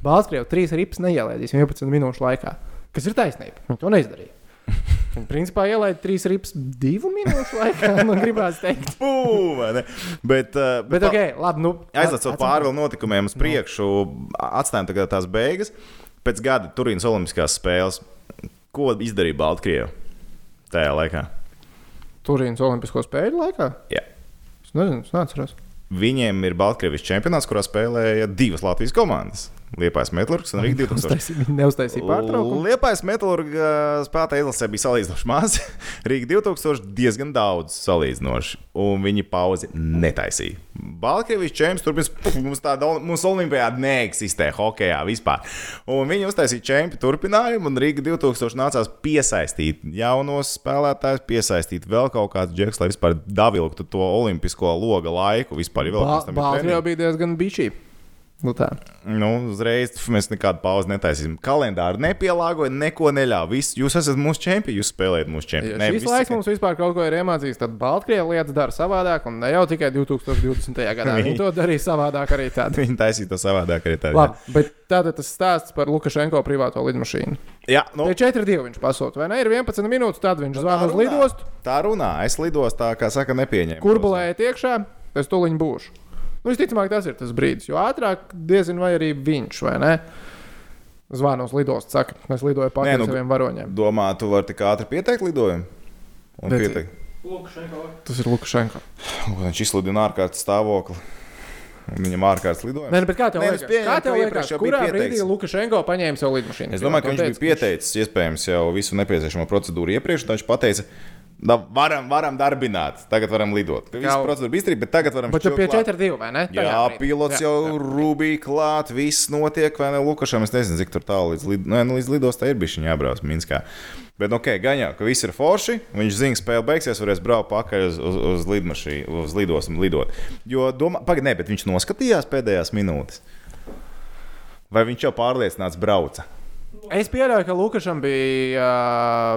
Baltkrievi trīs rips neielēdīs 11 minūšu laikā. Kas ir taisnība? To neizdarīja. Viņa principā ielaida trīs rips divu minūšu laikā. Man gribās teikt, Pū, bet, uh, bet, bet okay, labi. Nu, Aizlacot pāri vēl notikumiem uz priekšu, atstājam tagad tās beigas. Pēc gada Turīnas Olimpiskās spēles, ko izdarīja Baltkrievija tajā laikā? Turīnas Olimpisko spēļu laikā? Jā. Es nezinu, es neatceros. Viņiem ir Baltkrievijas čempionāts, kurā spēlēja divas Latvijas komandas. Liepais metālurgs un Rīgas 2000. Viņi neuztaisīja pārtraukumu. Liepais metālurga spēlētāja izlasē bija salīdzinoši maz. Rīga 2000 diezgan daudz salīdzinoši, un viņi pauzi netaisīja. Baltkrievijas čempions turpinās, mums tāda mums olimpiāda neeksistē hokeja vispār. Un viņi uztaisīja čempionu turpinājumu, un Rīga 2000 nācās piesaistīt jaunos spēlētājus, piesaistīt vēl kaut kādu džeksu, lai vispār davilktu to olimpisko loga laiku. Vispār, ba Baltkrievija bija diezgan bišķīga. Nu tā. Nu, uzreiz mēs nekādu pauzi netaisīsim. Kalendāru nepielāgoja, neko neļāva. Vis, jūs esat mūsu čempioni, jūs spēlējat mūsu čempionu. Ja šis laiks mums vispār kaut ko ir iemācījis, tad Baltkrievija lietas dara savādāk, un ne jau tikai 2020. gadā. Viņi to darīja savādāk arī tad. Viņi taisīja to savādāk arī tad. Labi, bet tātad tas stāsts par Lukašenko privāto lidmašīnu. Jā, nu. Pie 4-2 viņš pasūta, vai ne? Ir 11 minūtes, tad viņš nu, zvana uz lidostu. Tā runā, es lidostā, kā saka, nepieņēmu. Kurbulējiet iekšā, es tuliņ būšu. Nu, visticamāk, tas ir tas brīdis, jo ātrāk diezin vai arī viņš, vai ne? Zvanu uz lidostu, saka, es lidoju pakaļ nu, saviem varoņiem. Domā, tu vari tik ātri pieteikt lidojumu? Un Bet, pieteikt. Lukašenko. Tas ir Lukašenko. Viņš izsludina ārkārtas stāvokli. Viņam ārkārtas lidojums. Nē, bet kā tev liekas, kā tev liekas kurā brīdī Lukašenko paņēma savu lidmašīnu? Es domāju, ka viņš bija pieteicis iespējams jau visu nepieciešamo procedūru iepriekš, un viņš pateica, varam, varam darbināt, tagad varam lidot. Viss procedūra bija izdarīta, bet tagad varam. Bet pie 4-2 vai ne? Jā, jā pilots jā, jau rūbīgi klāt, viss notiek, vai ne? Lukašam, es nezinu, cik tur tālu līdz, lid... nu, līdz lidostai ir bijis jābrauc Minskā. Bet, ok, jau, ka viss ir forši. Viņš zina, ka spēle beigsies, varēs braukt pakaļ uz, uz, uz lidmašīnu, uz lidosmu, lidot. Jo, domā, pagaidi, ne, bet viņš noskatījās pēdējās minūtes. Vai viņš jau pārliecināts brauca? Es pieļauju, ka Lukašam bija.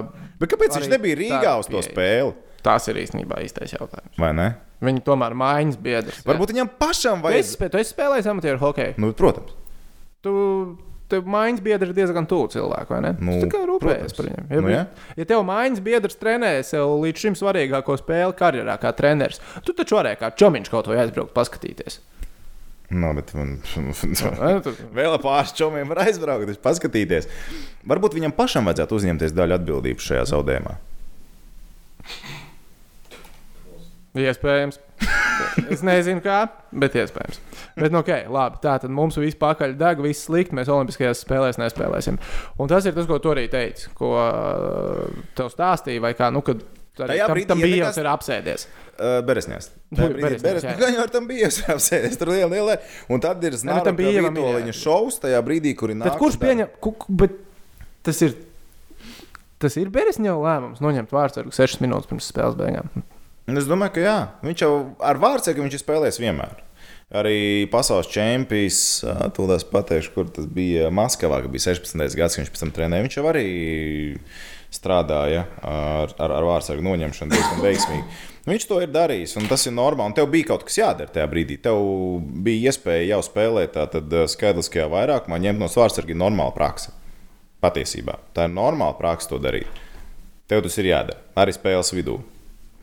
Uh, Bet kāpēc viņš nebija Rīgā uz to spēli? Tas ir īstenībā īstais jautājums. Vai ne? Viņi tomēr mājiņas biedrs. Varbūt viņam pašam vajag. Esi, tu esi spēlējis amatieru hokeju? Nu, protams. Tu, tev mājiņas biedrs ir diezgan tuvu cilvēku, vai ne? Nu, tu tikai rūpējies par viņiem. Ja, nu, ja? ja tev mājiņas biedrs trenē sev līdz šim svarīgāko spēli karjerā, kā treneris, tu taču varēji kā čomiņš kaut ko aizbraukt, paskatīties. No, bet man vēl pāris čomiem var aizbraukt, paskatīties. Varbūt viņam pašam vajadzētu uzņemties daļu atbildības šajā zaudējumā. Iespējams. es nezinu, kā, bet iespējams. Bet, nu, okay, labi, tā tad mums viss pakaļ deg, viss slikti. Mēs Olimpiskajās spēlēs nespēlēsim. Un tas ir tas, ko tu arī teici, ko tev stāstīja, vai kā, nu, kad Tajā tam, brīdī tam bija jau ir apsēdies. Uh, Beresņās. Gan jau tam bija apsēdies. Tur liela, liela. Un tad ir zināms, ka bija viņa šovs tajā brīdī, kur ir nākamais. Kurš pieņem? Bet tas ir. Tas ir Beresņā lēmums noņemt vārdsargu 6 minūtes pirms spēles beigām. Es domāju, ka jā. Viņš jau ar vārdsargu viņš ir spēlējis vienmēr. Arī pasaules čempions, tūlēs pateikšu, kur tas bija Maskavā, kad bija 16. gads, viņš pēc tam trenēja. Viņš jau arī strādāja ar, ar, ar vārdsargu noņemšanu diezgan veiksmīgi. Viņš to ir darījis, un tas ir normāli. Tev bija kaut kas jādara tajā brīdī. Tev bija iespēja jau spēlēt tādā skaitliskajā vairākumā, ņemt no svārsarga normāla praksa. Patiesībā tā ir normāla praksa to darīt. Tev tas ir jādara arī spēles vidū.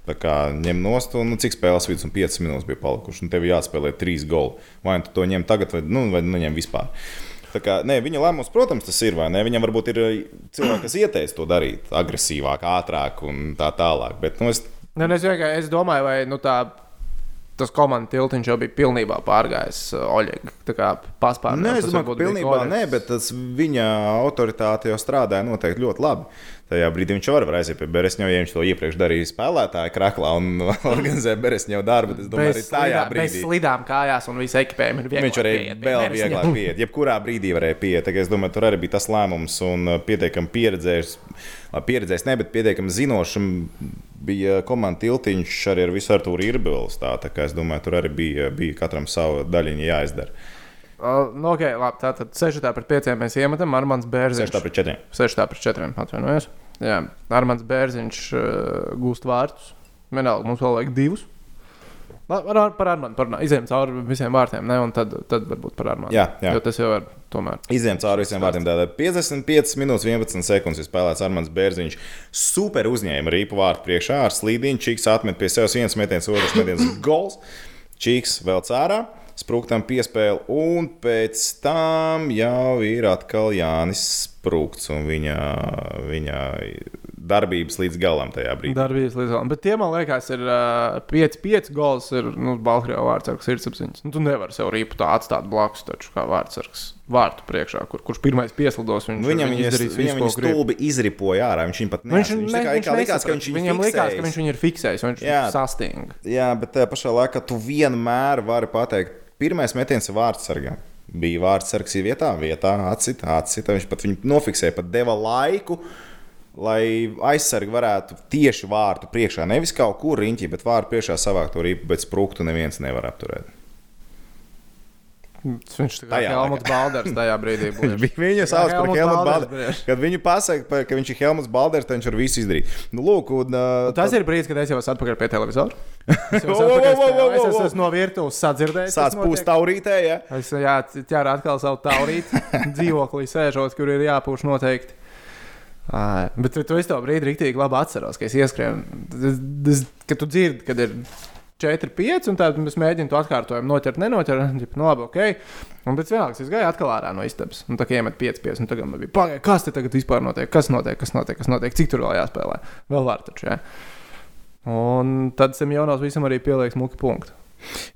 Tā kā ņem nost, un nu, cik spēles vidus, un 5 minūtes bija palikušas, un tev jāspēlē 3 goli. Vai nu tu to ņem tagad, vai, nu, vai neņem vispār. Kā, ne, viņa lēmums, protams, tas ir. Viņam varbūt ir eh, cilvēki, kas ieteica to darīt agresīvāk, ātrāk un tā tālāk. Bet, nu, es... Ne, nu, es, es domāju, vai nu, tā tas komandas tiltiņš jau bija pilnībā pārgājis uh, Oļega. Tā kā paspārnē. Nē, es domāju, ka pilnībā nē, bet tas viņa autoritāte jau strādāja noteikti ļoti labi. Tajā brīdī viņš var, var aiziet pie Beresņa, ja viņš to iepriekš darīja spēlētāja kraklā un organizēja Beresņa darbu. Es domāju, Bez, arī tajā slidā, bez brīdī. slidām kājās un visu ekipējumu ir vieglāk Viņš pie vēl vieglāk pieiet. Jebkurā brīdī varēja pieiet. Es domāju, tur arī bija tas lēmums un uh, pietiekami pieredzējis. Pieredzējis, ne, bet pietiekami zinošs. Bija komanda tiltiņš arī ar visu Arthuru Irbils. Tā, tā kā es domāju, tur arī bija, bija katram sava daļiņa jāizdara. Uh, nu, okay, labi, tātad 6 pret 5 mēs iemetam Armāns Bērziņš. 6 pret 4. 6 pret 4. Atvainojos. Jā, Armāns Bērziņš uh, gūst vārtus. Vienalga, mums vēl vajag divus. Par, ar- par Armānu parunā. Izejām cauri visiem vārtiem, ne? un tad, tad varbūt par Armānu. Jā, jā. Jo tas jau ir tomēr. Izejām cauri visiem vārdiem. Tātad 55 minūtes, 11 sekundes ir spēlēts Armāns Bērziņš. Super uzņēma rīpu vārtu priekšā ar slīdiņu. Čiks atmet pie sevis viens metiens, otrs metiens gols. Čiks vēl cērā. Sprūktam piespēle, un pēc tam jau ir atkal Jānis Sprūkts un viņa, viņa darbības līdz galam tajā brīdī. Darbības līdz galam. Bet tie, man liekas, ir 5-5 gols. Ir nu, Baltkrievijas vārdsargs sirdsapziņas. Nu, tu nevari sev rīpu tā atstāt blakus, taču kā vārdsargs vārtu priekšā, kur, kurš pirmais pieslidos. Viņš, Nu, Viņam viņš viņa, viņam stulbi izripoja ārā. Viņš viņu pat Nu, Viņš, neatceras. ne, viņš kā likās, ka viņš Viņam likās, ka viņš viņu ir fiksējis. Viņš Jā. sastinga. Jā, bet tajā pašā laikā tu vienmēr vari pateikt, pirmais metiens vārdsargam. Bija vārdsargs vietā, vietā, atcita, atcita. Viņš pat viņu nofiksēja, pat deva laiku. Lai aizsargi varētu tieši vārtu priekšā, nevis kaut kur riņķī, bet vārtu priekšā savākt to rīpu, bet sprūktu neviens nevar apturēt. Viņš Tajā Helmuts Balders tajā brīdī Viņš bija. viņu sauc par Helmutu Balders. Kad viņu pasaka, ka viņš ir Helmuts Balders, tad viņš var visu izdarīt. Nu, lūk, un, uh, Tas ir brīdis, kad es jau esmu atpakaļ pie televizora. Es jau esmu Es no virtuves sadzirdējis. sāc pūst taurītē, ja? Es jā, ķēru atkal savu taurīti dzīvoklī, sēžot, kur ir jāpūš noteikti. Ā, bet tu, tu es to brīdi rīktīgi labi atceros, ka es tas- Kad tu dzirdi, kad ir 4, 5, un tad mēs mēģinām to atkārtojumu noķert, nenoķert. Ģip, Nu, labi, ok. Un pēc vienalga es gāju atkal ārā no istabas. Un tā kā iemet 5, 5, un tagad man bija pagaidi, kas te tagad vispār notiek, kas notiek, kas notiek, kas notiek, cik tur vēl jāspēlē. Vēl var taču, jā. Un tad Semjonovs visam arī pieliek smuki punktu.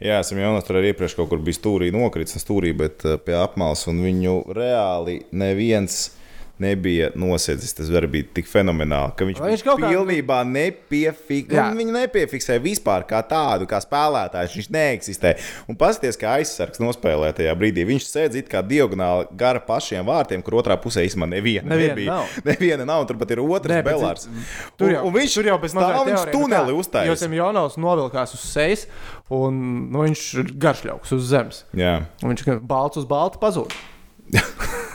Jā, esam jau tur arī iepriekš kaut kur bija stūrī, nokritis stūrī, bet uh, pie apmales, un viņu reāli neviens nebija nosēdzis. Tas var būt tik fenomenāli, ka viņš, viņš kaut kā- pilnībā nepiefiksēja. Jā. Nu, viņu nepiefiksēja vispār kā tādu, kā spēlētājs. Viņš neeksistē. Un paskatieties, kā aizsargs nospēlē tajā brīdī. Viņš sēdz it kā diagonāli gara pašiem vārtiem, kur otrā pusē īstenībā neviena, Neviena nebija. nav. Neviena nav, un turpat ir otrs bet belārs. Tur jau, un, un viņš tur jau stāv, mazliet viņš teorija, nu tuneli kā, Jo uztaisīja. Semjonovs novilkās uz sejas, un nu, viņš ir garšļauks uz zemes. Jā, Un viņš kā balts uz baltu pazūd.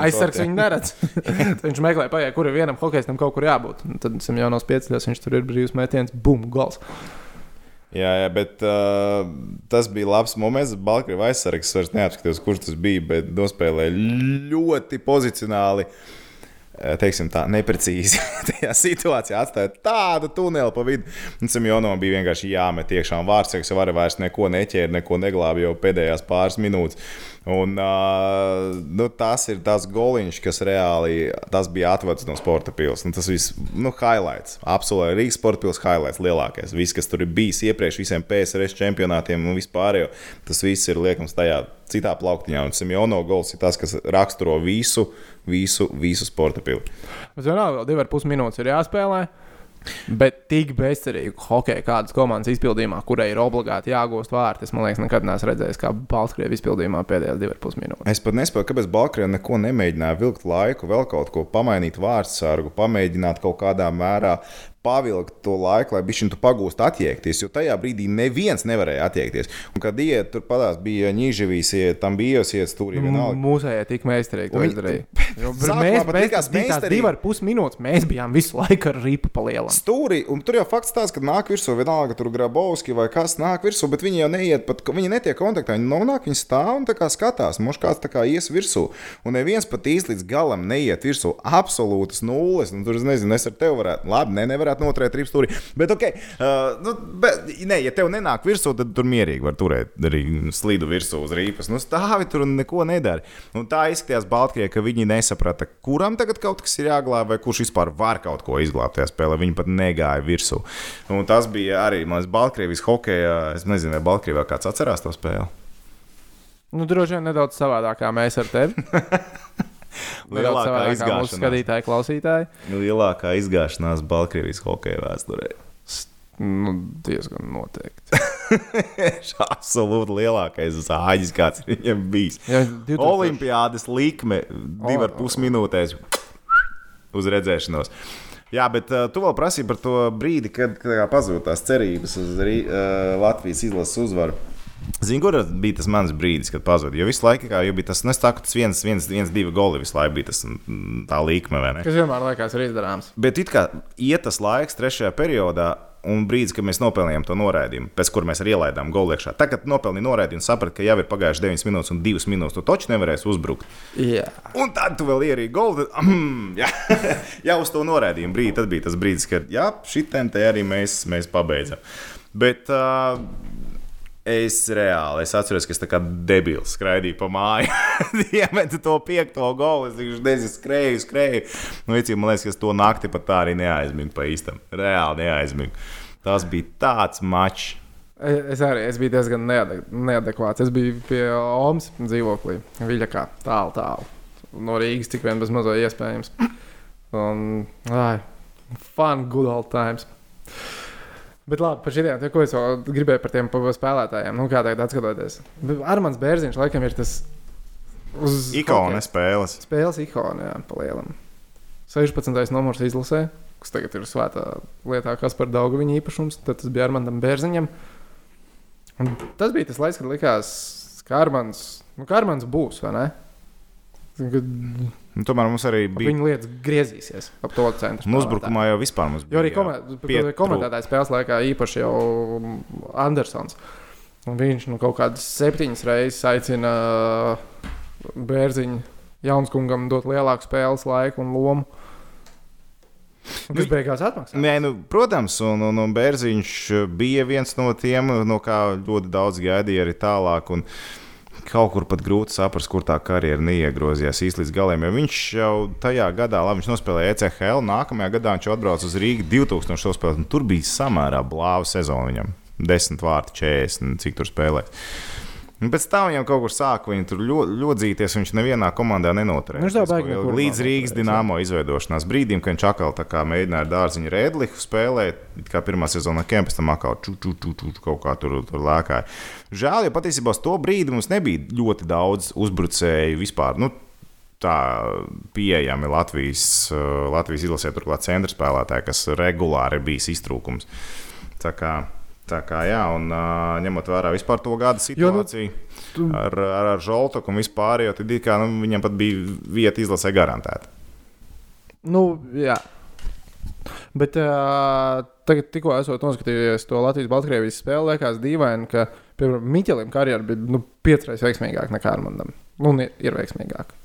Aizsargs viņu neredz. Viņš meklē, paiet, kur ir vienam hokeistam kaut kur jābūt. Un tad esam jau no piecļos, viņš tur ir brīvs metiens, bum, gols. Jā, jā bet uh, tas bija labs moments. Baltkrievijas aizsargs vairs neapskatījās, kurš tas bija, bet nospēlēja ļoti pozicionāli. eh, Teiksim tā, neprecīzi tajā situācijā atstāja tādu tuneli pa vidu. Un Simjonam bija vienkārši jāmet iekšā. Vārtsargs jau arī vairs neko neķēra, neko neglāba jau pēdējās pāris minūtes. Un, uh, nu, tas ir tas goliņš, kas reāli tas bija atvedis no sporta pilsētas. Nu, tas viss, nu, highlights. Absolūti, Rīgas sporta pilsētas highlights lielākais. Viss, kas tur ir bijis iepriekš visiem PSRS čempionātiem un vispār, tas viss ir liekams tajā citā plauktiņā. Un Simjono gols ir tas, kas raksturo visu, visu, visu sporta pilsētu. Bet vienalga, vēl divi ar pus minūtes ir jāspēlē. Bet tik bezcerīgi hokeja kādas komandas izpildījumā, kurai ir obligāti jāgūst vārti, es liekas, nekad neesmu redzējis, kā Baltkrievijas izpildījumā pēdējās divas pus minūtes. Es pat nespēju, kāpēc Baltkrievija neko nemēģināja vilkt laiku, vēl kaut ko pamainīt vārdsargu, pamēģināt kaut kādā mērā pavilkt to laiku, lai viņš to pagūst attiekties. Jo tajā brīdī neviens nevarēja attiekties. Un, kad iet tur padās, bija Nīžavīs, tam bija iet stūrī. Mūsējie tik meistarīgi to Viņi- izdarīja. Mēs tās meistarīgi. divas ar pus minūtes, mēs bijām visu laiku ar ripu palielam. Stūrī, un tur jau fakts tāds, ka nāk virsū vienalga, tur Grabovski vai kas nāk virsū, bet viņi jau neiet, pat, viņi netiek kontaktā. Viņi nonāk, viņi stāv un tā kā skatās, mums kāds tā kā ies virsū. Un neviens pat īsti līdz galam neiet virsū. Absolūtas nulles. Un tur es nezinu, es ar tevi varētu, labi, ne, nevar varētu noturēt tripstūri. Bet, ok, uh, nu, bet, ne, ja tev nenāk virsū, tad tur mierīgi var turēt arī slīdu virsū uz rīpas. Nu, stāvi tur un neko nedara. Un tā izskatījās Baltkrievijā, ka viņi nesaprata, kuram tagad kaut kas ir jāglābj, vai kurš vispār var kaut ko izglābt tajā spēlē. Viņi pat negāja virsū. Un tas bija arī mans Baltkrievijas hokeja. Es nezinu, vai Baltkrievijā kāds atcerās to spēli. Nu, droši vien nedaudz savādāk kā mēs ar tevi. Lielākā izgāšanās. skatītāji, klausītāji. Lielākā izgāšanās Baltkrievijas hokeja vēsturē. Nu, diezgan noteikti. Absolūti lielākais zāģis, kāds viņam bijis. Ja 2000 Olimpiādas likme divi ar pus minūtēs uz redzēšanos. Jā, bet uh, tu vēl prasīji par to brīdi, kad, pazuda tās cerības uz uh, Latvijas izlases uzvaru. Zini, kur bija tas mans brīdis, kad pazuda? Jo visu laiku kā, jau bija tas, es saku, tas viens, viens, viens divi goli visu laiku bija tas, mm, tā līkme, vai ne? Kas vienmēr liekas, ir izdarāms. Bet it kā iet tas laiks trešajā periodā. Un brīdis, kad mēs nopelnījām to noraidījumu, pēc kuras mēs arī ielaidām golu iekšā. Tagad nopelnīja noraidījumu sapratu, ka jau ir pagājušas 9 minūtes un 2 minūtes. Tu taču nevarēsi uzbrukt. Jā. Un tad tu vēl ierīji tad, Mm, jā, jau uz to noraidījumu brīdi. Tad bija tas brīdis, kad jā, šitien te arī mēs, mēs pabeidzam. Bet uh, es reāli es atceros, ka es tā kā debils skraidīju pa māju. Iemetu to piekto golu. Es vienkārši nezinu, skrēju, skrēju. Nu, vicī, man liekas, ka es to nakti pat tā arī neaizmigu pa īstam. Reāli neaizmigu. Tas bija tāds mačs. Es arī es biju diezgan neadek neadekvāts. Es biju pie Omas dzīvoklī, Viļakā, tālu, tālu. No Rīgas tik vien bez mazo iespējams. Un, ai, fun, good old times. Bet labi, par šiem ko es vēl gribēju par tiem spēlētājiem. Nu, kā tagad atskatoties. Armāns Bērziņš laikam ir tas uz Ikona spēles. spēles ikona, jā, pa lielam. 16. numurs izlasē, kas tagad ir svētā lietā, kas par daudz viņa īpašums. Tad tas bija Armānam Bērziņam. Un tas bija tas laiks, kad likās, ka Armāns, nu, ka Armāns būs, vai ne? Kad Un tomēr mums arī bija. viņa lietas griezīsies ap to centru. Un uzbrukumā jau vispār mums bija. Jo arī jā, komē- komentētāji spēles laikā īpaši jau Andersons. Un viņš nu, kaut kādas septiņas reizes aicina Bērziņu Jaunskungam dot lielāku spēles laiku un lomu. Un kas Nu, beigās atmaksā? Nē, nu, protams, un, un, un Bērziņš bija viens no tiem, no kā ļoti daudz gaidīja arī tālāk. Un kaut kur pat grūti saprast, kur tā karjera neiegrozījās īsti līdz galam. Jo viņš jau tajā gadā, labi, viņš nospēlēja ECHL, nākamajā gadā viņš atbrauca uz Rīgā 2000. spēlēt, un tur bija samērā blāva sezona viņam. 10 vārti, 40, cik tur spēlēja. Un pēc tam viņam kaut kur sāka viņu tur ļo- ļodzīties. Viņš nevienā komandā nenoturēja. Viņš baigi nekur Līdz Rīgas dīnāmo izveidošanās brīdim, kad viņš atkal tā kā mēģināja ar dārziņu rēdlihu spēlēt, kā pirmā sezonā Kempis tam atkal ču, ču, ču, ču, kaut kā tur, tur lēkāja. Žēl, jo patiesībā uz to brīdi mums nebija ļoti daudz uzbrucēju vispār. Nu, tā pieejami Latvijas, Latvijas izlasē, turklāt centra spēlētāji, kas regulāri ir bijis iztrūkums. Tā kā, tā kā jā, un uh, ņemot vērā vispār to gada Jo, nu, situāciju tu- ar, ar, ar Žoltoku un vispār, jo tad kā, nu, viņam pat bija vieta izlasē garantēta. Nu, jā. Bet uh, tagad, tikko esot noskatījies to Latvijas-Baltkrievijas spēli, liekas dīvaini, ka, piemēram, Miķelim karjera bija nu, piecreiz veiksmīgāka nekā Armandam. Nu, ir, ir veiksmīgāka. Mm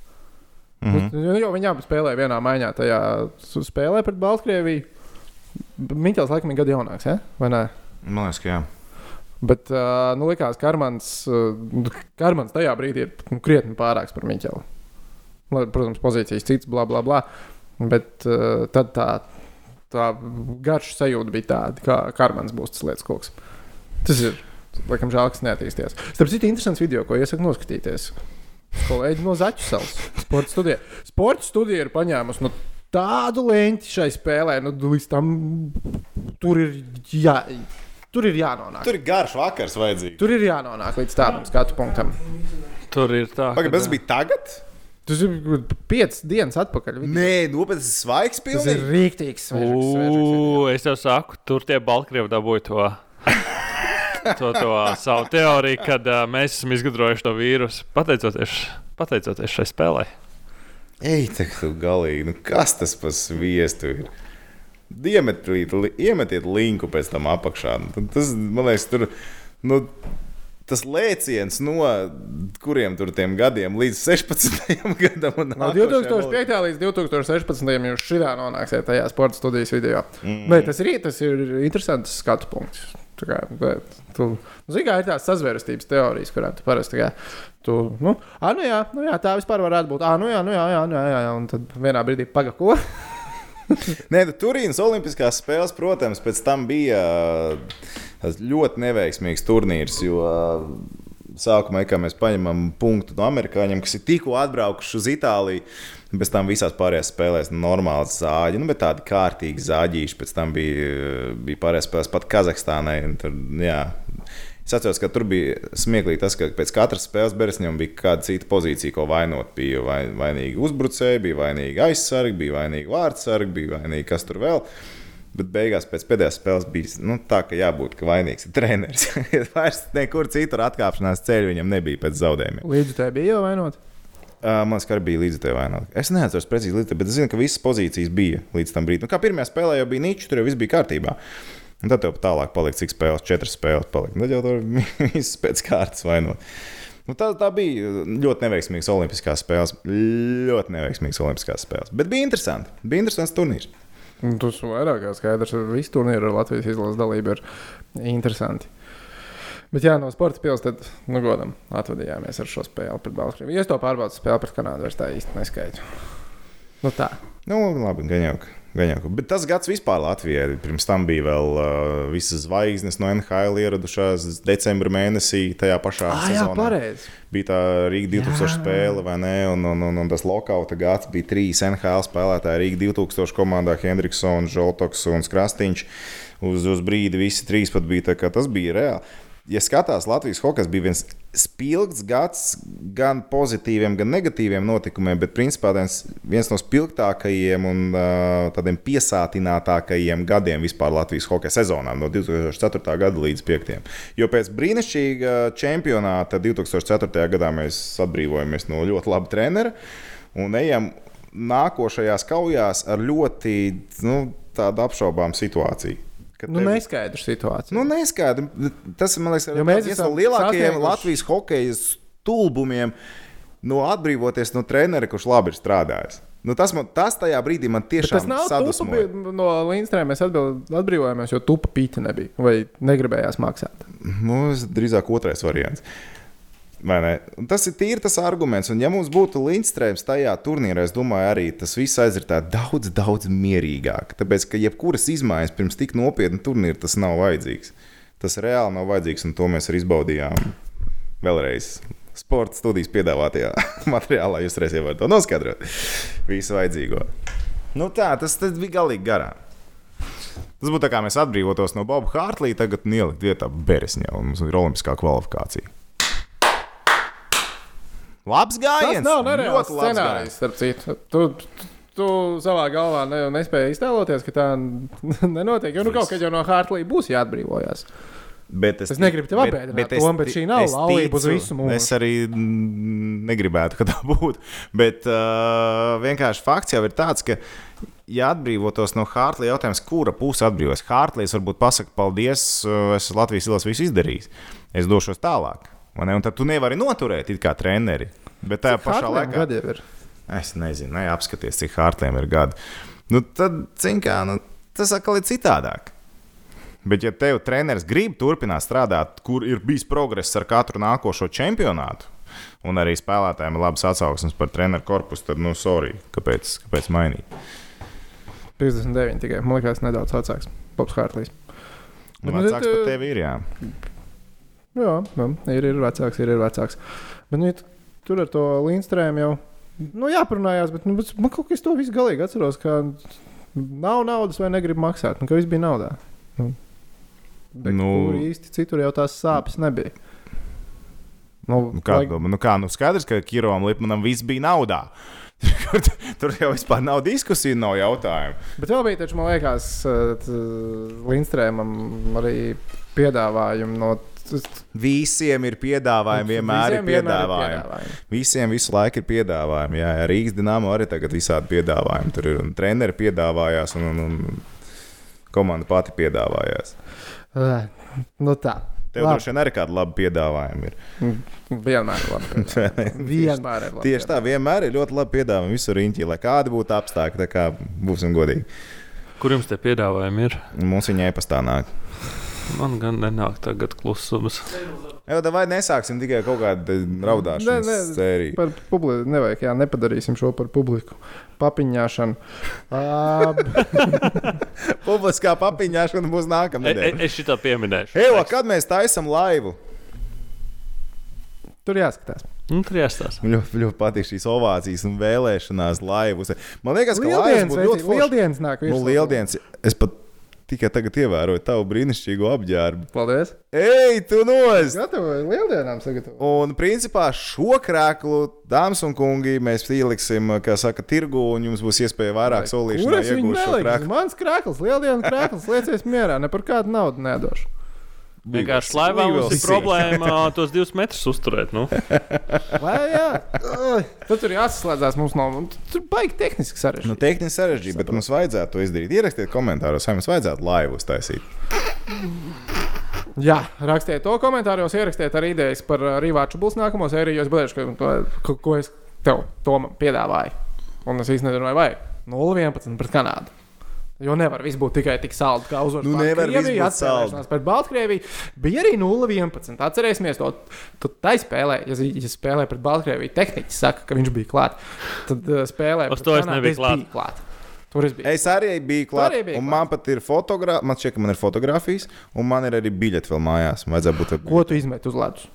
Mm -hmm. jo viņi abi spēlēja vienā maiņā, tajā spēlē pret Baltkrieviju. Miķels laikam ir gadu jaunāks, ja? vai ne? Man liekas, ka jā. Bet, nu, likās, ka Armāns, uh, Armāns tajā brīdī ir nu, krietni pārāks par Miķeli. Protams, pozīcijas cits, bla, bla, bla. Bet tad tā, tā garša sajūta bija tāda, ka Armāns būs tas lietas koks. Tas ir, laikam, žēl, kas neattīstījās. Starp citu, interesants video, ko iesaku noskatīties. Kolēģi no Zaķu salas sporta studijā. Sporta studija ir paņēmusi nu, tādu leņķi šai spēlē, nu, līdz tam tur ir, jā, tur ir jānonāk. Tur ir garš vakars vajadzīgs. Tur ir jānonāk līdz tādam skatu punktam. Tur ir tā. Pagaid, tas bija tagad? Tas ir piecas dienas atpakaļ. Nē, nopietni, tas ir svaigs Tas ir pilnīgi. rīktīgs. svežaks, svežaks video. Ugh, Es jau saku, tur tie Baltkrievi dabūja to. To, to savu teoriju, kad uh, mēs esam izgudrojuši to vīrusu pateicoties, pateicoties šai spēlei. Ej, tā kā galīgi, nu kas tas par sviestu ir? Diemetiet, li, iemetiet linku pēc tam apakšā. Tas, man liekas, tur. Nu, tas lēciens no kuriem tur tiem gadiem līdz 16. gadam. un No nākošajam 2005. līdz 2016. jūs šitā nonāksiet tajā sporta studijas video. Mm. Bet tas ir, tas ir interesants skatu punkts. Tā kā, bet, tu, nu, zini, kā ir tās sazvērstības teorijas, kurām tu parasti tā kā, tu, nu, ah, nu jā, nu jā, tā vispār varētu būt. Ah, nu jā, nu jā, jā, nu jā, jā, jā. un tad vienā brīdī paga ko. Nē, nu, Turīnas Olimpiskās spēles, protams, pēc tam bija uh, ļoti neveiksmīgs turnīrs. Jo, uh, Sākumā, kā mēs paņemam punktu no amerikāņiem, kas ir tikko atbraukuši uz Itāliju, pēc tam visās pārējās spēlēs normāli zāģi, nu, bet tādi kārtīgi zāģīši. Pēc tam bija, bija pārējās spēlēs pat Kazahstānai. Tur, jā. Es atceros, ka tur bija smieklīgi tas, ka pēc katras spēles Beresņam bija kāda cita pozīcija, ko vainot. Bija vai, vainīgi uzbrucēji, bija vainīgi aizsargi, bija vainīgi vārdsargi, bija vainīgi kas tur vēl. Bet beigās pēc pēdējās spēles bija nu, tā, ka jābūt ka vainīgs ir treneris. Vairs nekur citur atkāpšanās ceļā viņam nebija pēc zaudējumiem. Līdz tai bija jau vainot. Uh, man arī bija līdz tam vainot. Es neatceros precīzi, līdz tam, bet es zinu, ka visas pozīcijas bija līdz tam brīdim. Nu, kā pirmajā spēlē jau bija niķis, tur jau viss bija kārtībā. Un tad tev tālāk palika, cik spēles, četras spēles palika. Tad jau tur viss pēc kārtas vainot. Nu, tā, tā bija ļoti neveiksmīga Olimpiskās spēles. Ļoti neveiksmīga Olimpiskās spēles. Bet bija interesanti. Bija interesants turnīrs. Un Tas vairāk kā skaidrs, ka visi turnīri ar Latvijas izlases dalību ir interesanti. Bet, jā, no sporta pils tad, nu, godam, atvadījāmies ar šo spēli pret Baltkrieviju. Es to pārbaudu spēli pret Kanādu, vairs tā īsti neskaitu. Nu, tā. Nu, labi, gan jau. Gan jau. Bet tas gads vispār Latvijai. Pirms tam bija vēl uh, visas zvaigznes no NHL ieradušās decembrī mēnesī, tajā pašā Ah, jā, sezonā. pareizi. bija tā Rīga 2000 Jā. spēle, vai ne? Un, un, un, un tas lokauta gads bija trīs NHL spēlētāji. Rīga 2000 komandā Hendriksons, Žoltoks un Krastīņš. Uz, uz brīdi visi trīs pat bija tā, kā tas bija reāli. Ja skatās, Latvijas hokeja bija viens spilgts gads, gan pozitīviem, gan negatīviem notikumiem, bet principā viens, no spilgtākajiem un uh, tādiem piesātinātākajiem gadiem vispār Latvijas hokeja sezonā, no 2004. gada līdz 2005. Jo pēc brīnišķīga čempionāta 2004. gadā mēs atbrīvojamies no ļoti laba trenera un ejam nākošajās kaujās ar ļoti nu, apšaubāmu situāciju. Nu, tev- neskaidra situācija. Nu, neskaidrs. Tas man liekas, ir viens no esam lielākajiem sasnieguši- Latvijas hokeja stulbumiem. No atbrīvoties no trenera, kurš labi ir strādājis. Nu, tas, man, tas tajā brīdī man tiešām tas nav tupa, no Līnstrēm. Mēs atbild, atbrīvojāmies, jo tupa pīta nebija. Vai negribējās maksāt. Nu, drīzāk otrais variants. Un Tas ir tīri tas arguments. Un, ja mums būtu Lindstrēms tajā turnīrā, es domāju, arī tas viss aizritētu daudz, daudz mierīgāk. Tāpēc, ka jebkuras izmaiņas pirms tik nopietna turnīra tas nav vajadzīgs. Tas reāli nav vajadzīgs, un to mēs arī izbaudījām vēlreiz. Sports studijas piedāvātajā materiālā jūs reizē varat to noskaidrot. Visu vajadzīgo. Nu tā, tas, tas bija galīgi garām. Tas būtu tā kā mēs atbrīvotos no Boba Hārtlīja, tagad ielikt vietā Beresņā, un mums ir olimpiskā kvalifikācija. Labs Tas gājiens! nav nereāls scenārijs, starp citu. Tu, tu savā galvā ne, nespēji iztēloties, ka tā nenotiek. Jo nu, kaut kad jau no Hārtlīja būs jāatbrīvojas. Bet Es negribu tev apbēdināt to, bet šī nav laulība uz visu mūžu. Es arī negribētu, ka tā būtu. Bet uh, vienkārši fakts jau ir tāds, ka, ja atbrīvotos no Hārtlīja jautājums, kura puse atbrīvos, Hārtlīs varbūt pasakā, paldies, uh, es Latvijas ilas visu izdarīju. Es došos tālāk. Un tad tu nevari noturēt kā treneri. Bet tajā pašā Hārtlīm laikā. gadi jau ir. Es nezinu, ne, apskaties, cik Hārtlīm ir gadi. Nu, tad, zin kā, nu, tas atkal ir citādāk. Bet, ja tev treneris grib turpināt strādāt, kur ir bijis progress ar katru nākošo čempionātu, un arī spēlētājiem ir labas atsauksmes par treneru korpusu, tad, nu, sorry, kāpēc, kāpēc mainīt? 59 tikai. Man liekas, nedaudz vecāks. Pops Hārtlīs. Nu, nu, vecāks par tevi ir, jā. Jā, jā ir, ir vecāks, ir, ir vecāks. Bet nu, tur ar to Lindstrēmu jau nu, jāparunājās, bet, nu, man kaut kas to visu galīgi atceros, ka nav naudas vai negrib maksāt. Nu, ka viss bija naudā. Nu, bet Nu. nu, tur īsti citur jau tās sāpes nebija. Nu, Nu, kā, lai- domā, nu, kā, nu, skaidrs, ka Kirovam Lipmanam viss bija naudā. Tur, tur jau vispār nav diskusiju, nav jautājumu. Bet vēl bija, taču, man liekas, Lindstrēmam arī piedāvājumi no. Visiem ir piedāvājumi, vienmēr ir Visiem vienmēr piedāvājumi. piedāvājumi. Visiem visu laiku ir piedāvājumi. Jā, Rīgas dīnāmo arī tagad visādi piedāvājumi. Tur ir un treneri piedāvājās, un, un, un komanda pati piedāvājās. Ē, Nu tā. Tev Labi. droši vien arī kāda laba piedāvājuma ir. Vienmēr ir labi. Vienmēr ir labi. Tieši tā, vienmēr ir ļoti labi piedāvājumi visur riņķī, lai kādi būtu apstākļi, tā kā būsim godīgi. Kur jums tie piedāvājumi ir? Mums viņa e-pastā nāk. Man gan nenāk tagad klusums. Jā, vai nesāksim tikai kaut kādu nē. sēriju? Par publiku nevajag, jā, nepadarīsim šo par publiku. Papiņāšanu. Uh, Publiskā papiņāšana būs E, nākamā e, nedēļa. es šitā pieminēšu. Evo, kad mēs taisām laivu? tur jāskatās. Nu, tur jāstāsta. Man ļoti, ļoti patīk šīs ovācijas un vēlēšanās laivus. Man liekas, ka laivas Lieldienas, būtu ļoti forši. lieldienas nāk. Nu, lieldienas. Es pat tikai tagad ievēroju tavu brīnišķīgo apģērbu. Paldies. Ej, tu nos! Gatavoju lieldienām sagatavot. Un, principā, šo krēslu, dāmas un kungi, mēs ieliksim, kā saka, tirgu, un jums būs iespēja vairāk viņu iegūt šo krēslu. Mans krāklis, lieldienu krāklis, liecies mierā, ne par kādu naudu nedošu. Vienkārši laivā mums ir problēma tos divus metrus uzturēt. Nu. Vai jā? Tad tur jāsaslēdzās mums no. Tur baigi tehniski Nu, sarežģīti. tehniski sarežģīti, bet mums vajadzētu to izdarīt. Ierakstiet komentāros, vai mums vajadzētu laivu uztaisīt. Jā, rakstiet to komentāros, ierakstiet arī idejas par uh, Rīvāču būs nākamo sēriju. ko, ko es tev piedāvāju. Un es īstenībā nezinu, vai vajag 0-11 pret Kanādu. Jo nevar viss būt tikai tik salds, kā uzvaras. Nu, nevar būt atspēlēšanās Pret Baltkrieviju bija arī 0-11. Atcerēsimies to. Tad tā spēlē, ja, ja spēlē pret Baltkrieviju, tehniķis saka, ka viņš bija klāts. Tad uh, spēlē pret nebiju klāt. Tur es biju. Es arī biju klāts. Un klāt. man pat ir fotogrāfija, man šķiet, ka man ir fotografijas, un man ir arī biļete vēl mājās. Vajadzētu būt. Ko tu izmet uz ledus?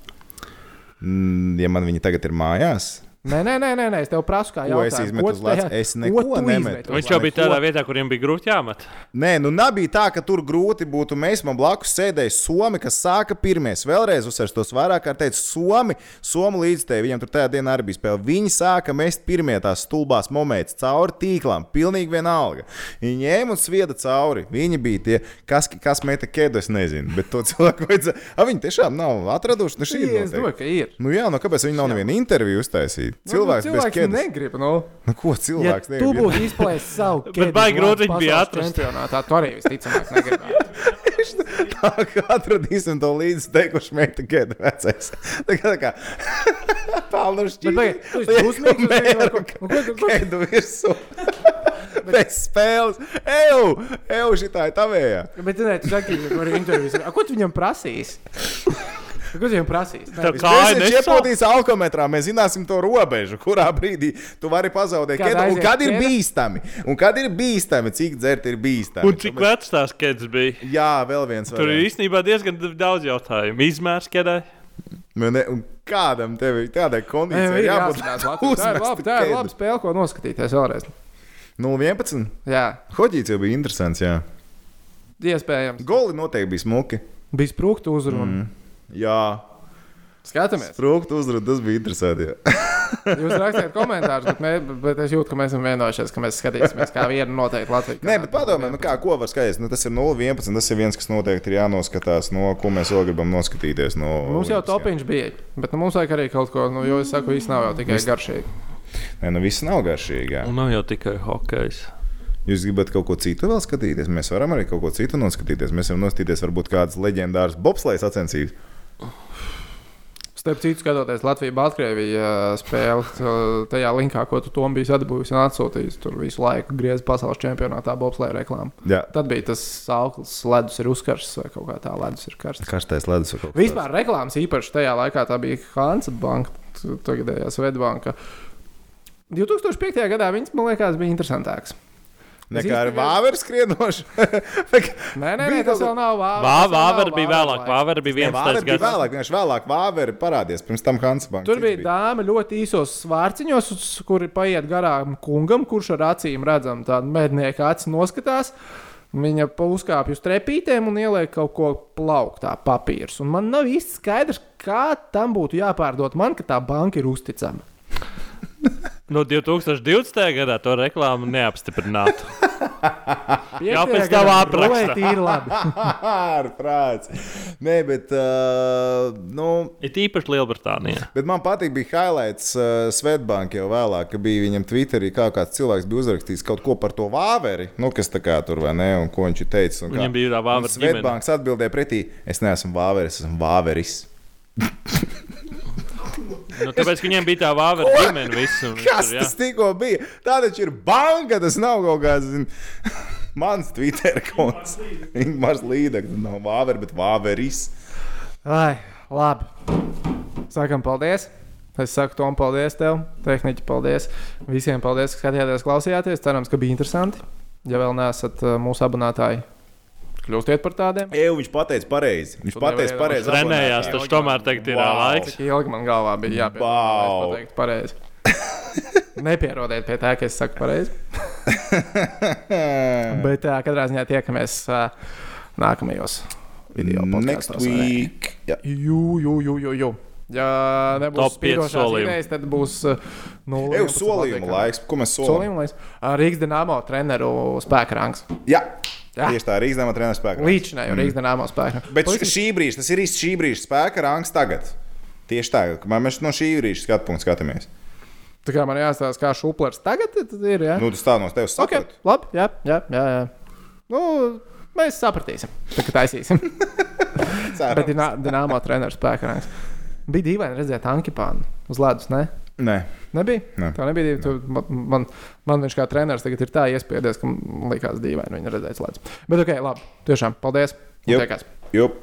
Mm, Ja man viņi tagad ir mājās, Nē, nē, nē, nē, nē es tev prasu, kā Ko es izmetu uz tajā- Es ko neko tu nemetu. Viņš jau bija tādā vietā, kur viņam bija grūti jāmet. Nē, nu nebija tā, ka tur grūti būtu. Mēs man blakus sēdēja Somi, kas sāka pirmie. Vēlreiz uzsveru tos vairāk kārt teicu, Somi, Somi līdzstēji. Viņam tur tajā dienā arī bija spēle. Viņi sāka mest pirmie tās stulbās momentus cauri tīklām. Pilnīgi vienalga. Viņi ņēma un svieda cauri. Viņi bija tie, kas, kas meta kedu, es nezinu. Bet to cilvēku vajadzēja. A, viņi tiešām nav atraduši. Nu, šī ir. Es domāju, noteikti. ka ir. Nu, jā, nu kāpēc viņi nav nevienu interviju uztaisījuši? Cilvēks, nu, bez cilvēks kedas. negrib. Nu. Nu, ko Ja cilvēks tu negrib? būtu izplējis savu Bet baigi grūti viņu bija atrast. Čempionātā tu arī visticamāk negribētu. Tā kā atradīsim to līdzi teikuši, meita, gada vecais. Tā kā tā kā tālu Bet baigi, tu esi dusmīgs uz viņu, ko- ko- ko- ko- Gada virsū. Bez spēles. Eju, eju, šitā ir tavējā. Bet, nē, tu saki, ka arī intervijas. A, Ko tu viņam prasīs? Ko tu viņam prasīs? Tā kā nesā- iepūtīs alkometrā, mēs zināsim to robežu, kurā brīdī tu vari pazaudēt Kad kedu. Un kad ir bīstami? Un kad ir bīstami, cik dzert ir bīstami? Un cik vecs tās kēdes bija? Jā, vēl viens. Tur ir īstenībā diezgan daudz jautājumu. Izmērs kēdē. Nu, ne, un kādam tev ir tādai kondīcijai jābūt. Tā ir labi, tā ir laba spēle, ko noskatīties vēlreiz. 0-11. Jā, Hoģīts jau bija interesants. Jā. iespējams. Goli noteikti bija smuki. Bija sprūktu uzruna. Mm. Jā, Skatāmies. Sprūktu uzrunāt, tas bija interesanti. Jūs rakstāt komentārus, bet, mē, bet es jūtu, ka mēs esam vienojušies, ka mēs skatīsimies, kā vienu noteikti Latviju. Nē, bet padomā, nu kā, ko var skatīties. Nu, tas ir 0-11. Tas ir viens, kas noteikti ir jānoskatās, no ko mēs vēl gribam noskatīties. No Mums jau topiņš bija, bet nu, mums vajag arī kaut ko, nu, jo es saku, īstenībā nav jau tikai garšīgi. Nē, nu viss nav garšīgi. jā. Un nav jau tikai hokejs. Jūs gribat kaut ko citu vēl skatīties? Mēs varam arī kaut ko citu noskatīties. Mēs varam noskatīties varbūt kādas leģendāras bobslejas sacensības. Starp citu, skatoties Latviju-Baltkrieviju spēli, tā- tajā linkā, ko tu tom biji atbūvis un atsūtījis, tur visu laiku griez pasaules čempionātā bobslēja reklāmu. Jā, Tad bija tas sauklis, ledus ir uzkarsts vai kaut kā tā, ledus ir karsts. karstais ledus. vai kaut kas tāds. Vispār reklāmas īpaši tajā laikā tā bija Hansa banka, tagadējā Svetbanka. 2005. gadā viņas, man liekas, bija interesantāks. Nekā ar vāveru skrienošu. Nē, nē, nē tas vēl nav vāveres. Vā, tas vēl nav Vāver bija Vāveru vēlāk. laiks. Vāver bija viens Vāveru tāds gads. vēlāk, vienkārši vēlāk vāveru parādījās. Pirms tam Hansbanks. Tur bija dāma ļoti īsos svārciņos, uz kuri paiet garām kungam, kurš ar acīm redzam, tādu mednieku acis noskatās. Viņa uzkāpj uz trepītēm un ieliek kaut ko plauktā, papīrs. Un man nav īsti skaidrs, kā tam būtu jāpārdod man, ka tā banka ir uzticama. No 2020. gadā to reklāmu neapstiprinātu. Jau pēc tava apraksta. Rulēt ir labi. Ar prāts. Nē, bet, uh, nu, Ir īpaši Lielbritānijā. bet man patīk, bija highlights uh, Svetbank jau vēlāk, ka bija viņam Twitterī kā kāds cilvēks bija uzrakstījis kaut ko par to vāveri, nu, kas tā kā tur vai ne, un ko viņš ir teicis. un kā. Viņam bija tā ģimene. Svetbanks atbildēja pretī, es neesmu vāveris, esmu vāveris. Nu, tāpēc, ka viņiem bija tā vāvera ģimene visu. un Kas tur, jā. tas tikko bija? Tā taču ir banka, tas nav kaut kāds. zin, Mans Twitter konts. Ingūns Līdeks, nav vāveris, bet vāveris. Ai, labi. Sakam, paldies. Es saku, Tom, paldies tev. Tehniķi, paldies. Visiem paldies, ka skatījāties, klausījāties. Cerams, ka bija interesanti. Ja vēl neesat uh, mūsu abonētāji, kļūstiet par tādiem. Eju, viņš pateica pareizi. Viņš pateica pareizi. Trenējās, taču tomēr tagad ir Wow. laiks. Cik ilgi man galvā bija jāpieņem, es pateiktu pareizi. Nepierodiet pie tā, ka es saku pareizi. Bet uh, katrā ziņā tiekamies uh, nākamajos video week. Jā. Jū, jū, jū, jū, jū. Ja nebūs solījumi. idejas, tad būs nulle. Eju, solījumu laiks. Ko mēs solām? Solījumu laiks. Rīgas dīnāmo treneru spēka rangs. Jā. Jā. Tieši tā, Rīgas treniņa spēka. Līdšanai jau Rīgas dīnāmo spēka. Bet š- šī brīža, tas ir īsti šī brīža spēka rangs tagad. Tieši tā, ka mēs no šī brīža skatu punktu skatāmies. Tā kā man jāstāsta, kā šuplers tagad ir. Ja? Nu, tas tā no tevis okay. saprot. Labi, jā, jā, jā. jā. Nu, mēs sapratīsim, tā kā taisīsim. Bet ir dīnāmo treneru spēka rangs. Bija dīvaini redzēt Ankipānu uz ledus, ne? Nē, Nebija? Nē. Tā nebija. Tu, man, man, man viņš kā treneris tagad ir tā iespiedies, ka man likās dīvaini viņu redzēt slēdz. Bet ok, labi. Tiešām, paldies. Tiekās. jup.